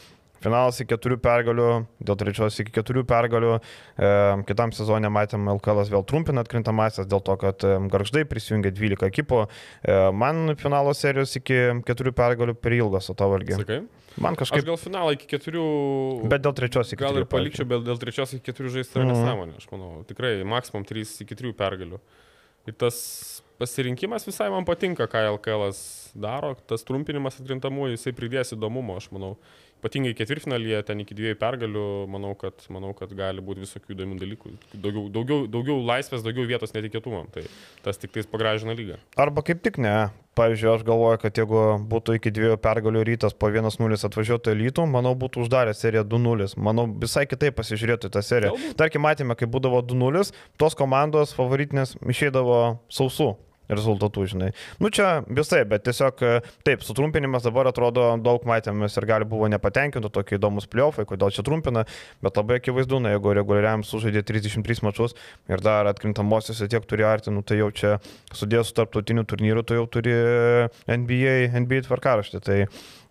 A: Finalas iki keturių pergalių, dėl trečios iki keturių pergalių. E, kitam sezonė matėm LKL vėl trumpina atkrintamasias dėl to, kad e, garždai prisijungė 12 ekipų. E, man finalo serijos iki keturių pergalių per ilgos, o tavo irgi.
B: Sakai?
A: Man kažkaip.
B: Aš gal finalą iki keturių.
A: Bet dėl trečios iki
B: keturių. Gal ir palikčiau, bet dėl trečios iki keturių žaisti yra mm. nesąmonė, aš manau. Tikrai maksimum 3 iki 3 pergalių. Ir tas pasirinkimas visai man patinka, ką LKL daro, tas trumpinimas atkrintamųjų, jisai pridės įdomumo, aš manau ypatingai ketvirtfinalyje, ten iki dviejų pergalių, manau, kad, manau, kad gali būti visokių įdomių dalykų. Daugiau, daugiau, daugiau laisvės, daugiau vietos netikėtumam. Tai tas tik tais pagražina lygą.
A: Arba kaip tik ne. Pavyzdžiui, aš galvoju, kad jeigu būtų iki dviejų pergalių rytas po 1-0 atvažiuotųelytų, manau, būtų uždarę seriją 2-0. Manau, visai kitaip pasižiūrėtų tą seriją. Tarkim, matėme, kai būdavo 2-0, tos komandos favoritinės išeidavo sausų rezultatų, žinai. Nu čia visai, bet tiesiog e, taip, sutrumpinimas dabar atrodo daug matėmės ir gali buvo nepatenkintų, tokie įdomus pliofai, kodėl čia trumpina, bet labai akivaizdu, na, jeigu reguliariam sužaidė 33 mačius ir dar atkrintamosiose tiek turi artinų, tai jau čia sudėjus tarptautinių turnyrų, tai jau turi NBA, NBA tvarkaraštį. Tai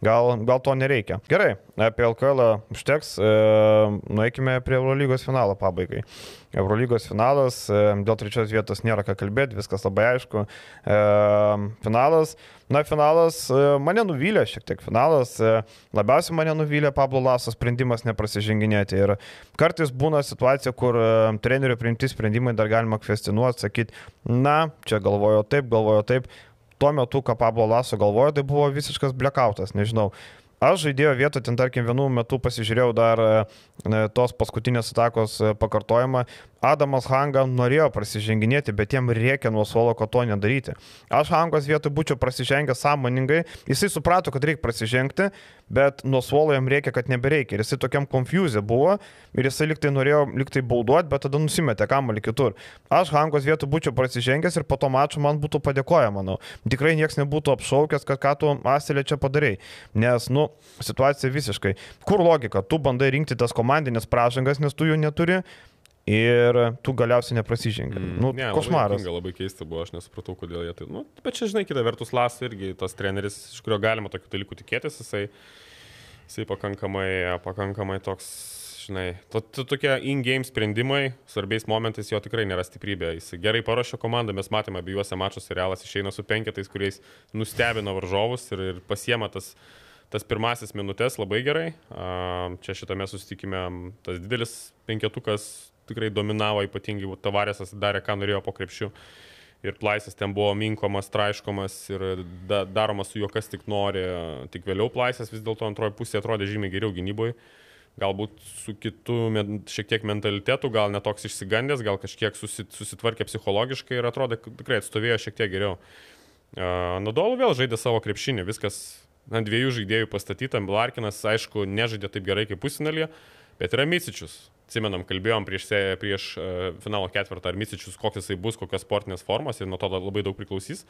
A: gal, gal to nereikia. Gerai, apie LKL užteks, e, nueikime prie Eurolygos finalo pabaigai. Eurolygos finalas, e, dėl trečios vietos nėra ką kalbėti, viskas labai aišku. e, finalas. Na, finalas e, mane nuvylė šiek tiek finalas. E, labiausiai mane nuvylė Pablo Laso sprendimas neprasiženginėti. Ir kartais būna situacija, kur e, trenerių priimti sprendimai dar galima kvestinuoti, sakyti, na, čia galvojo taip, galvojo taip. Tuo metu, ką Pablo Laso galvojo, tai buvo visiškas blackoutas, nežinau. Aš žaidėjo vietą, ten tarkim, vienu metu pasižiūrėjau dar tos paskutinės atakos pakartojimą Adamas Hanga norėjo prasiženginėti, bet jam reikia nuo suolo, kad to nedaryti. Aš Hangos vietoj būčiau prasižengęs sąmoningai, jisai suprato, kad reikia prasižengti, bet nuo suolo jam reikia, kad nebereikia. Ir jisai tokiam konfuzė buvo ir jisai liktai norėjo liktai bauduoti, bet tada nusimetė kamalį kitur. Aš Hangos vietoj būčiau prasižengęs ir po to mačo man būtų padėkoję, manau. Tikrai niekas nebūtų apšaukęs, kad ką tu Asilė čia padarai. Nes, nu, situacija visiškai. Kur logika? Tu bandai rinkti tas komandinės pražangas, nes tu jų neturi ir tu galiausiai neprasižengi. Mm, nu, ne, košmaras.
B: Labai, labai keista buvo, aš nesupratau, kodėl jie tai. Nu, bet čia, žinai, kita vertus, Las irgi tas treneris, iš kurio galima tokių dalykų tikėtis, jisai, jisai pakankamai, pakankamai toks, žinai, to, to, tokie in-game sprendimai, svarbiais momentais jo tikrai nėra stiprybė. Jis gerai paruošė komandą, mes matėme abiejose mačiuose, realas išeina su penketais, kuriais nustebino varžovus ir, ir pasiema tas tas pirmasis minutės labai gerai. Čia šitame susitikime tas didelis penketukas tikrai dominavo, ypatingai Tavarėsas darė, ką norėjo po krepšių. Ir Plaisas ten buvo minkomas, traiškomas ir da, daromas su juo kas tik nori. Tik vėliau Plaisas vis dėlto antroji pusė atrodė žymiai geriau gynyboje. Galbūt su kitu šiek tiek mentalitetu, gal netoks išsigandęs, gal kažkiek susitvarkė psichologiškai ir atrodė, kad tikrai atstovėjo šiek tiek geriau. Nadolų vėl žaidė savo krepšinį, viskas ant dviejų žaidėjų pastatyta. Larkinas, aišku, nežaidė taip gerai kaip pusinalėje, bet yra Micičius atsimenam, kalbėjom prieš, prieš uh, finalo ketvirtą, ar Misičius, koks jisai bus, kokios sportinės formos ir nuo to labai daug priklausys.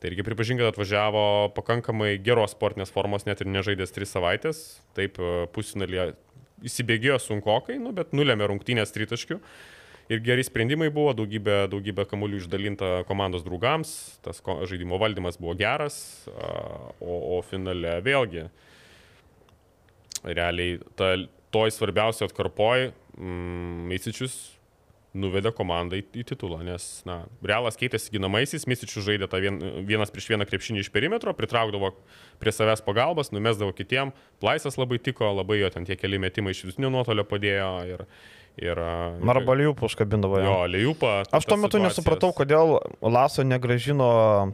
B: Tai reikia pripažinti, kad atvažiavo pakankamai geros sportinės formos, net ir nežaidęs tris savaitės. Taip, uh, pusinalį įsibėgėjo sunkokai, nu, bet nulėmė rungtynės tritaškių. Ir geri sprendimai buvo, daugybė, daugybė kamuolių išdalinta komandos draugams, tas žaidimo valdymas buvo geras, o, o finale vėlgi realiai ta, toj svarbiausiai atkarpoj mm, Meisičius nuvedė komandą į, į titulą, nes, na, Realas keitėsi ginamaisiais, Misičius žaidė tą vien, vienas prieš vieną krepšinį iš perimetro, pritraukdavo prie savęs pagalbas, numesdavo kitiem, Plaisas labai tiko, labai jo ten tie keli metimai iš vidutinio nuotolio padėjo ir, Ir,
A: Arba Liupą užkabindavo.
B: Jo, Liupą.
A: Aš tuo metu situacijas. nesupratau, kodėl Laso negražino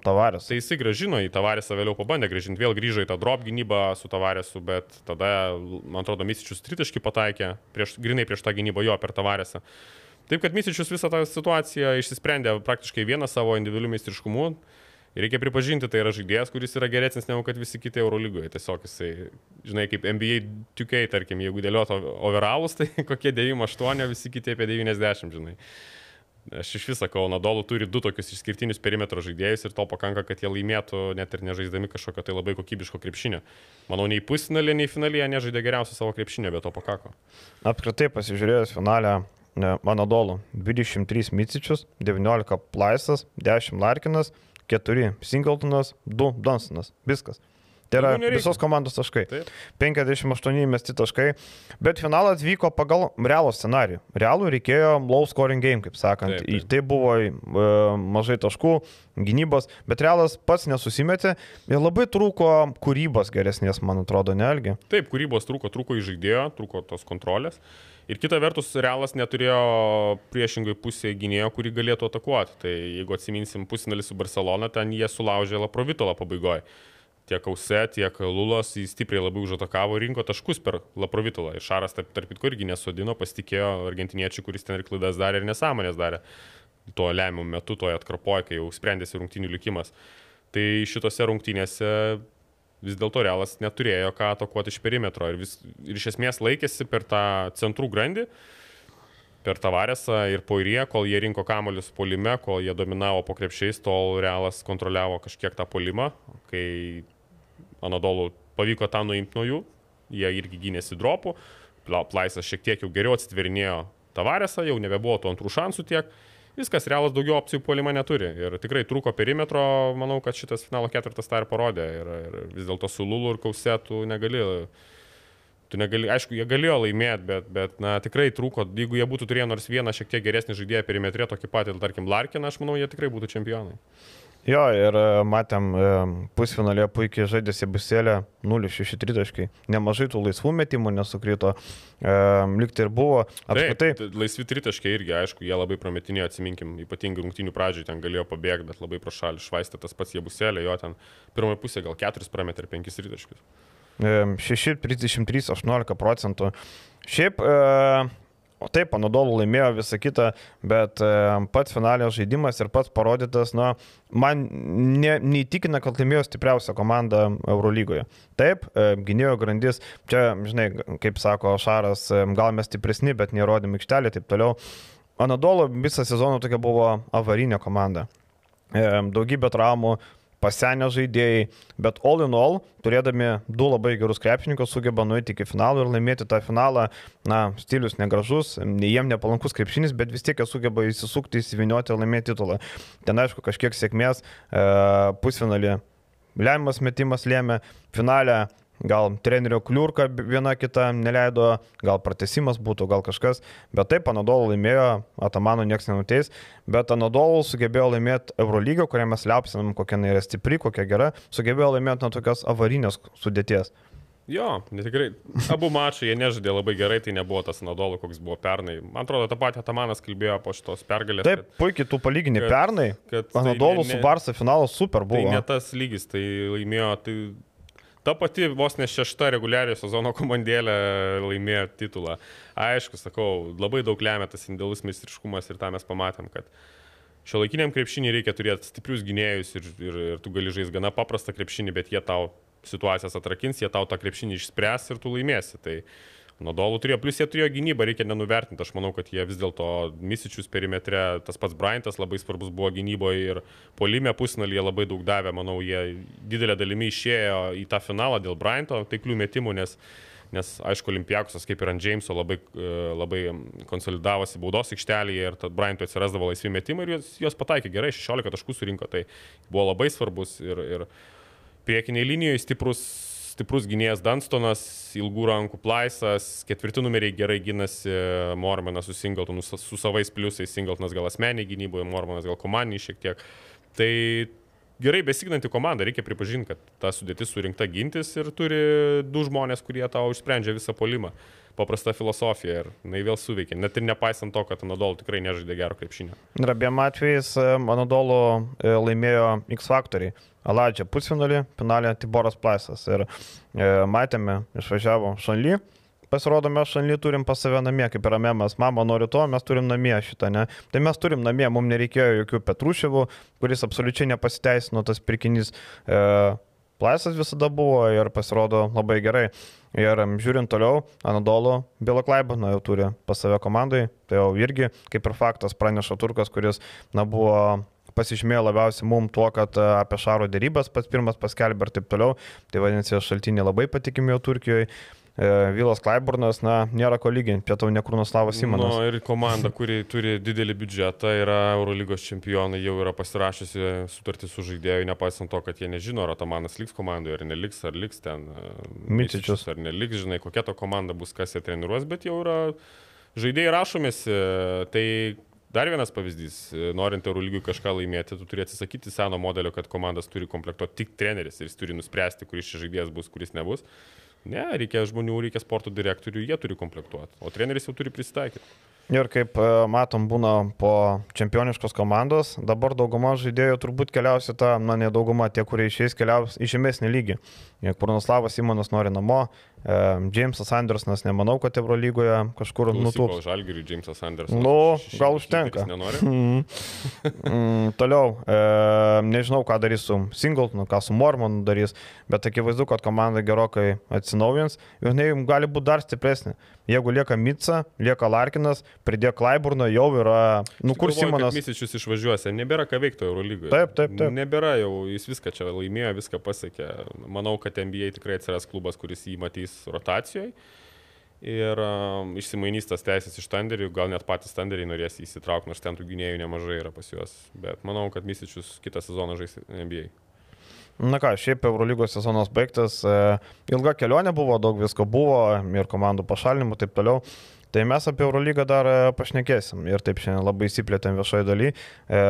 A: Tavarės.
B: Tai jisai gražino į Tavarėsą, vėliau pabandė gražinti, vėl grįžo į tą drop gynybą su Tavarėsu, bet tada, man atrodo, Misičius tritaškį pataikė, prieš, grinai prieš tą gynybą jo per Tavarėsą. Taip kad Misičius visą tą situaciją išsisprendė praktiškai vieną savo individualių meistriškumų. Ir reikia pripažinti, tai yra žaidėjas, kuris yra geresnis negu kad visi kiti Eurolygoje. Tiesiog jisai, žinai, kaip NBA 2K, tarkim, jeigu dėlioto overalus, tai *laughs* kokie 98, visi kiti apie 90, žinai. Aš iš viso sakau, Nadolų turi du tokius išskirtinius perimetro žaidėjus ir to pakanka, kad jie laimėtų net ir nežaisdami kažkokio tai labai kokybiško krepšinio. Manau, nei pusfinalė, nei finalėje nežaidė geriausią savo krepšinio, bet to pakako.
A: Apskritai pasižiūrėjus finalę, Manadolų 23 Micičius, 19 Plaisas, 10 Larkinas, 4 Singletonas, 2 Dunstonas. Viskas. Tai yra visos komandos taškai. Taip. 58 mesti taškai. Bet finalas vyko pagal realų scenarių. Realų reikėjo low scoring game, kaip sakant. Taip, taip. Tai buvo e, mažai taškų, gynybos, bet realas pats nesusimetė ir labai trūko kūrybos geresnės, man atrodo, nelgi.
B: Taip, kūrybos trūko, trūko įžaidėjo, trūko tos kontrolės. Ir kita vertus, Realas neturėjo priešingai pusėje gynėjo, kurį galėtų atakuoti. Tai jeigu atsiminsim pusinalį su Barcelona, ten jie sulaužė Laprovitolą pabaigoje. Tiek Ause, tiek Lulos jį stipriai labai užatakavo rinko taškus per Laprovitolą. Ir Šaras tarp, tarp kitko irgi nesodino, pasitikėjo argentiniečių, kuris ten ir klaidas darė ir nesąmonės darė. Tuo lemiamu metu, toje atkarpoje, kai jau sprendėsi rungtinių likimas. Tai šitose rungtynėse vis dėlto Realas neturėjo ką atakuoti iš perimetro ir, vis, ir iš esmės laikėsi per tą centrų grandį, per Tavaresą ir Poirie, kol jie rinko kamolius polime, kol jie dominavo po krepšiais, tol Realas kontroliavo kažkiek tą polimą, kai Anadolų pavyko tą nuimti nuo jų, jie irgi gynėsi dropų, Plaisas šiek tiek jau geriau atsitverinėjo Tavaresą, jau nebebuvo tų antrų šansų tiek viskas, realas daugiau opcijų puolime neturi. Ir tikrai trūko perimetro, manau, kad šitas finalo ketvirtas tą ir parodė. Ir, ir vis dėlto su Lulu ir Kausetu negali. Tu negali, aišku, jie galėjo laimėti, bet, bet na, tikrai trūko, jeigu jie būtų turėję nors vieną šiek tiek geresnį žaidėją perimetrė, tokį patį, tarkim, Larkiną, aš manau, jie tikrai būtų čempionai.
A: Jo, ir e, matėm, e, pusfinalėje puikiai žaidė Sebuselė 0-6 tritaškai. Nemažai tų laisvų metimų nesukrito. E, liktai ir buvo.
B: Apskritai. Taip, laisvi tritaškai irgi, aišku, jie labai prometinėjo, atsiminkim, ypatingai rungtinių pradžioj ten galėjo pabėgti, bet labai pro šalį švaistė tas pats Sebuselė, jo ten pirmoje pusėje gal 4 prametė ir 5 tritaškius.
A: 6, 33, 18 procentų. Šiaip e, O taip, Anadolu laimėjo visą kitą, bet e, pats finalės žaidimas ir pats parodytas, na, man ne, neįtikina, kad laimėjo stipriausia komanda Eurolygoje. Taip, e, gynėjo grandis, čia, žinai, kaip sako Šaras, e, gal mes stipresni, bet nerodėm aikštelį ir taip toliau. Anadolu visą sezoną tokia buvo avarinė komanda. Daugybė traumų, pasenę žaidėjai, bet all in all, turėdami du labai gerus krepšininkus, sugeba nueiti iki finalo ir laimėti tą finalą. Na, stilius negražus, jiem nepalankus krepšinis, bet vis tiek jie sugeba įsisukti, įsivinioti ir laimėti titulą. Ten aišku, kažkiek sėkmės e, pusfinalį. Lemiamas metimas lėmė, finalę Gal trenerio kliurka viena kita neleido, gal pratesimas būtų, gal kažkas, bet taip, Anadolu laimėjo, Atamano niekas nenuteis, bet Anadolu sugebėjo laimėti Eurolygio, kurią mes liapsinam, kokia jinai yra stipri, kokia gera, sugebėjo laimėti nuo tokios avarinės sudėties.
B: Jo, netikrai. Abu mačai jie nežaidė labai gerai, tai nebuvo tas Nadolo, koks buvo pernai. Man atrodo, tą patį Tamanas kalbėjo po šitos pergalės.
A: Taip, kad, puikiai tu palyginai pernai. Kad Nadolo tai su Barsa finalas super buvo.
B: Tai ne tas lygis, tai laimėjo, tai Ta pati vos ne šešta reguliariojo sezono komandėlė laimėjo titulą. Aišku, sakau, labai daug lemia tas indėlus meistriškumas ir tą mes pamatėm, kad šio laikiniam krepšinį reikia turėti stiprius gynėjus ir, ir, ir tu gali žaisti gana paprastą krepšinį, bet jie tau situacijas atrakins, jie tau tą krepšinį išspręs ir tu laimėsi. Tai, uh, Nodolų turėjo, plus jie turėjo gynybą, reikia nenuvertinti. Aš manau, kad jie vis dėlto Misičius perimetre, tas pats Bryantas labai svarbus buvo gynyboje ir polime pusnalyje labai daug davė. Manau, jie didelė dalimi išėjo į tą finalą dėl Bryanto taiklių metimų, nes nes aišku, Olimpiakusas kaip ir ant Jameso labai, e, labai konsolidavosi baudos aikštelėje ir tad Bryantui atsirasdavo laisvi metimai ir juos, juos pataikė gerai, 16 taškų surinko, tai buvo labai svarbus ir, ir priekiniai linijoje stiprus stiprus gynėjas Dunstonas, ilgų rankų Plaisas, ketvirti numeriai gerai gynasi Mormanas su Singletonu, su, savais pliusais, Singletonas gal asmeniai gynyboje, Mormanas gal komandiniai šiek tiek. Tai gerai besignanti komanda, reikia pripažinti, kad ta sudėtis surinkta gintis ir turi du žmonės, kurie tau išsprendžia visą polimą. Paprasta filosofija ir jinai vėl suveikia, net ir nepaisant to, kad Anadolu tikrai nežaidė gero krepšinio.
A: Ir abiem atvejais Anadolu e, laimėjo X faktoriai. Aladžia pusfinalį, finalė Tiboras Plaisas. Ir e, matėme, išvažiavo Šanly, pasirodo, mes Šanly turim pas save namie, kaip yra memas, mama nori to, mes turim namie šitą, ne? Tai mes turim namie, mums nereikėjo jokių Petruševų, kuris absoliučiai nepasiteisino tas pirkinys. E, Plaisas visada buvo ir pasirodo labai gerai. Ir žiūrint toliau, Anadolo Bilo Klaibaną jau turi pas save komandai, tai jau irgi kaip ir faktas praneša Turkas, kuris na, buvo pasižymėjo labiausiai mum tuo, kad e, apie Šaro dėrybas pats pirmas paskelbė ir taip toliau. Tai vadinasi, šaltiniai labai patikimi jau Turkijoje. Vilas Klaiburnas, na, nėra ko lyginti, pietau Nekrūnoslavas Simonas.
B: Na nu, ir komanda, kuri turi didelį biudžetą, yra Eurolygos čempionai, jau yra pasirašysi sutartį su žaidėju, nepaisant to, kad jie nežino, ar Atamanas liks komandoje, ar neliks, ar liks ten. E,
A: Mitičius.
B: Ar neliks, žinai, kokia to komanda bus, kas jie treniruos, bet jau yra žaidėjai rašomėsi, tai Dar vienas pavyzdys, norint Eurolygiui kažką laimėti, tu turi atsisakyti seno modelio, kad komandas turi komplektuoti tik treneris ir jis turi nuspręsti, kuris čia žaidėjas bus, kuris nebus. Ne, reikia žmonių, reikia sporto direktorių, jie turi komplektuoti, o treneris jau turi prisitaikyti.
A: Ir kaip e, matom, būna po čempioniškos komandos, dabar dauguma žaidėjų turbūt keliausi tą, na ne dauguma, tie, kurie išeis, keliaus į žemesnį lygį. Purnoslavas Simonas nori namo, Jamesas Andersonas nemanau, kad Eurolygoje kažkur nutūps.
B: Žalgiriui Jamesas Andersonas.
A: Nu, gal užtenka. *laughs* mm, toliau, e, nežinau, ką darys su Singletonu, ką su Mormonu darys, bet akivaizdu, kad komanda gerokai atsinaujins ir jinai gali būti dar stipresnė. Jeigu lieka Mitsa, lieka Larkinas, pridėjo Klaiburną, jau yra, nu kur Simonas.
B: Misičius išvažiuosi, nebėra ką veikti Eurolygoje.
A: Taip, taip, taip.
B: Nebėra jau, jis viską čia laimėjo, viską pasiekė. Manau, kad NBA tikrai atsiras klubas, kuris jį matys rotacijoje. Ir um, išsimainys tas teisės iš standerių, gal net patys standeriai norės įsitraukti, nors ten tų gynėjų nemažai yra pas juos. Bet manau, kad Misičius kitą sezoną žais NBA.
A: Na ką, šiaip Eurolygos sezonas baigtas, e, ilga kelionė buvo, daug visko buvo ir komandų pašalinimų ir taip toliau. Tai mes apie Eurolygą dar e, pašnekėsim ir taip šiandien labai įsiplėtėm viešoje daly, e,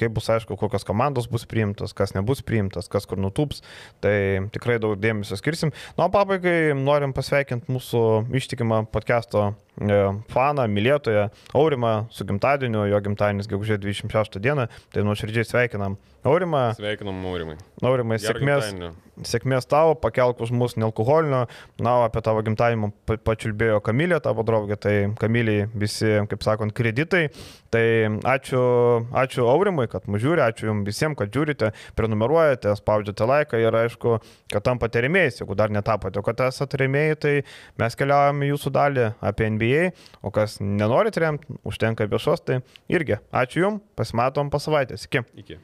A: kaip bus aišku, kokios komandos bus priimtos, kas nebus priimtas, kas kur nutūps, tai tikrai daug dėmesio skirsim. Na, o pabaigai norim pasveikinti mūsų ištikimą podcast'o faną, mylėtoją Aurimą su gimtadieniu, jo gimtadienis gegužė 26 dieną, tai nuoširdžiai sveikinam Aurimą.
B: Sveikinam, Aurimai.
A: Aurimai, sėkmės, sėkmės tavo, pakelk už mus nealkoholinio, na, apie tavo gimtadienį pa- pačiulbėjo Kamilė, tavo draugė, tai Kamiliai visi, kaip sakant, kreditai. Tai ačiū, ačiū Aurimui, kad mus žiūri, ačiū jums visiems, kad žiūrite, prenumeruojate, spaudžiate laiką. Ir aišku, kad tampate remėjais, jeigu dar netapote, kad esate remėjai, tai mes keliaujame jūsų dalį. Apie NBA, o kas nenorit remti, užtenka viešos, tai irgi ačiū jums, pasimatom po savaitės, iki.
B: Iki.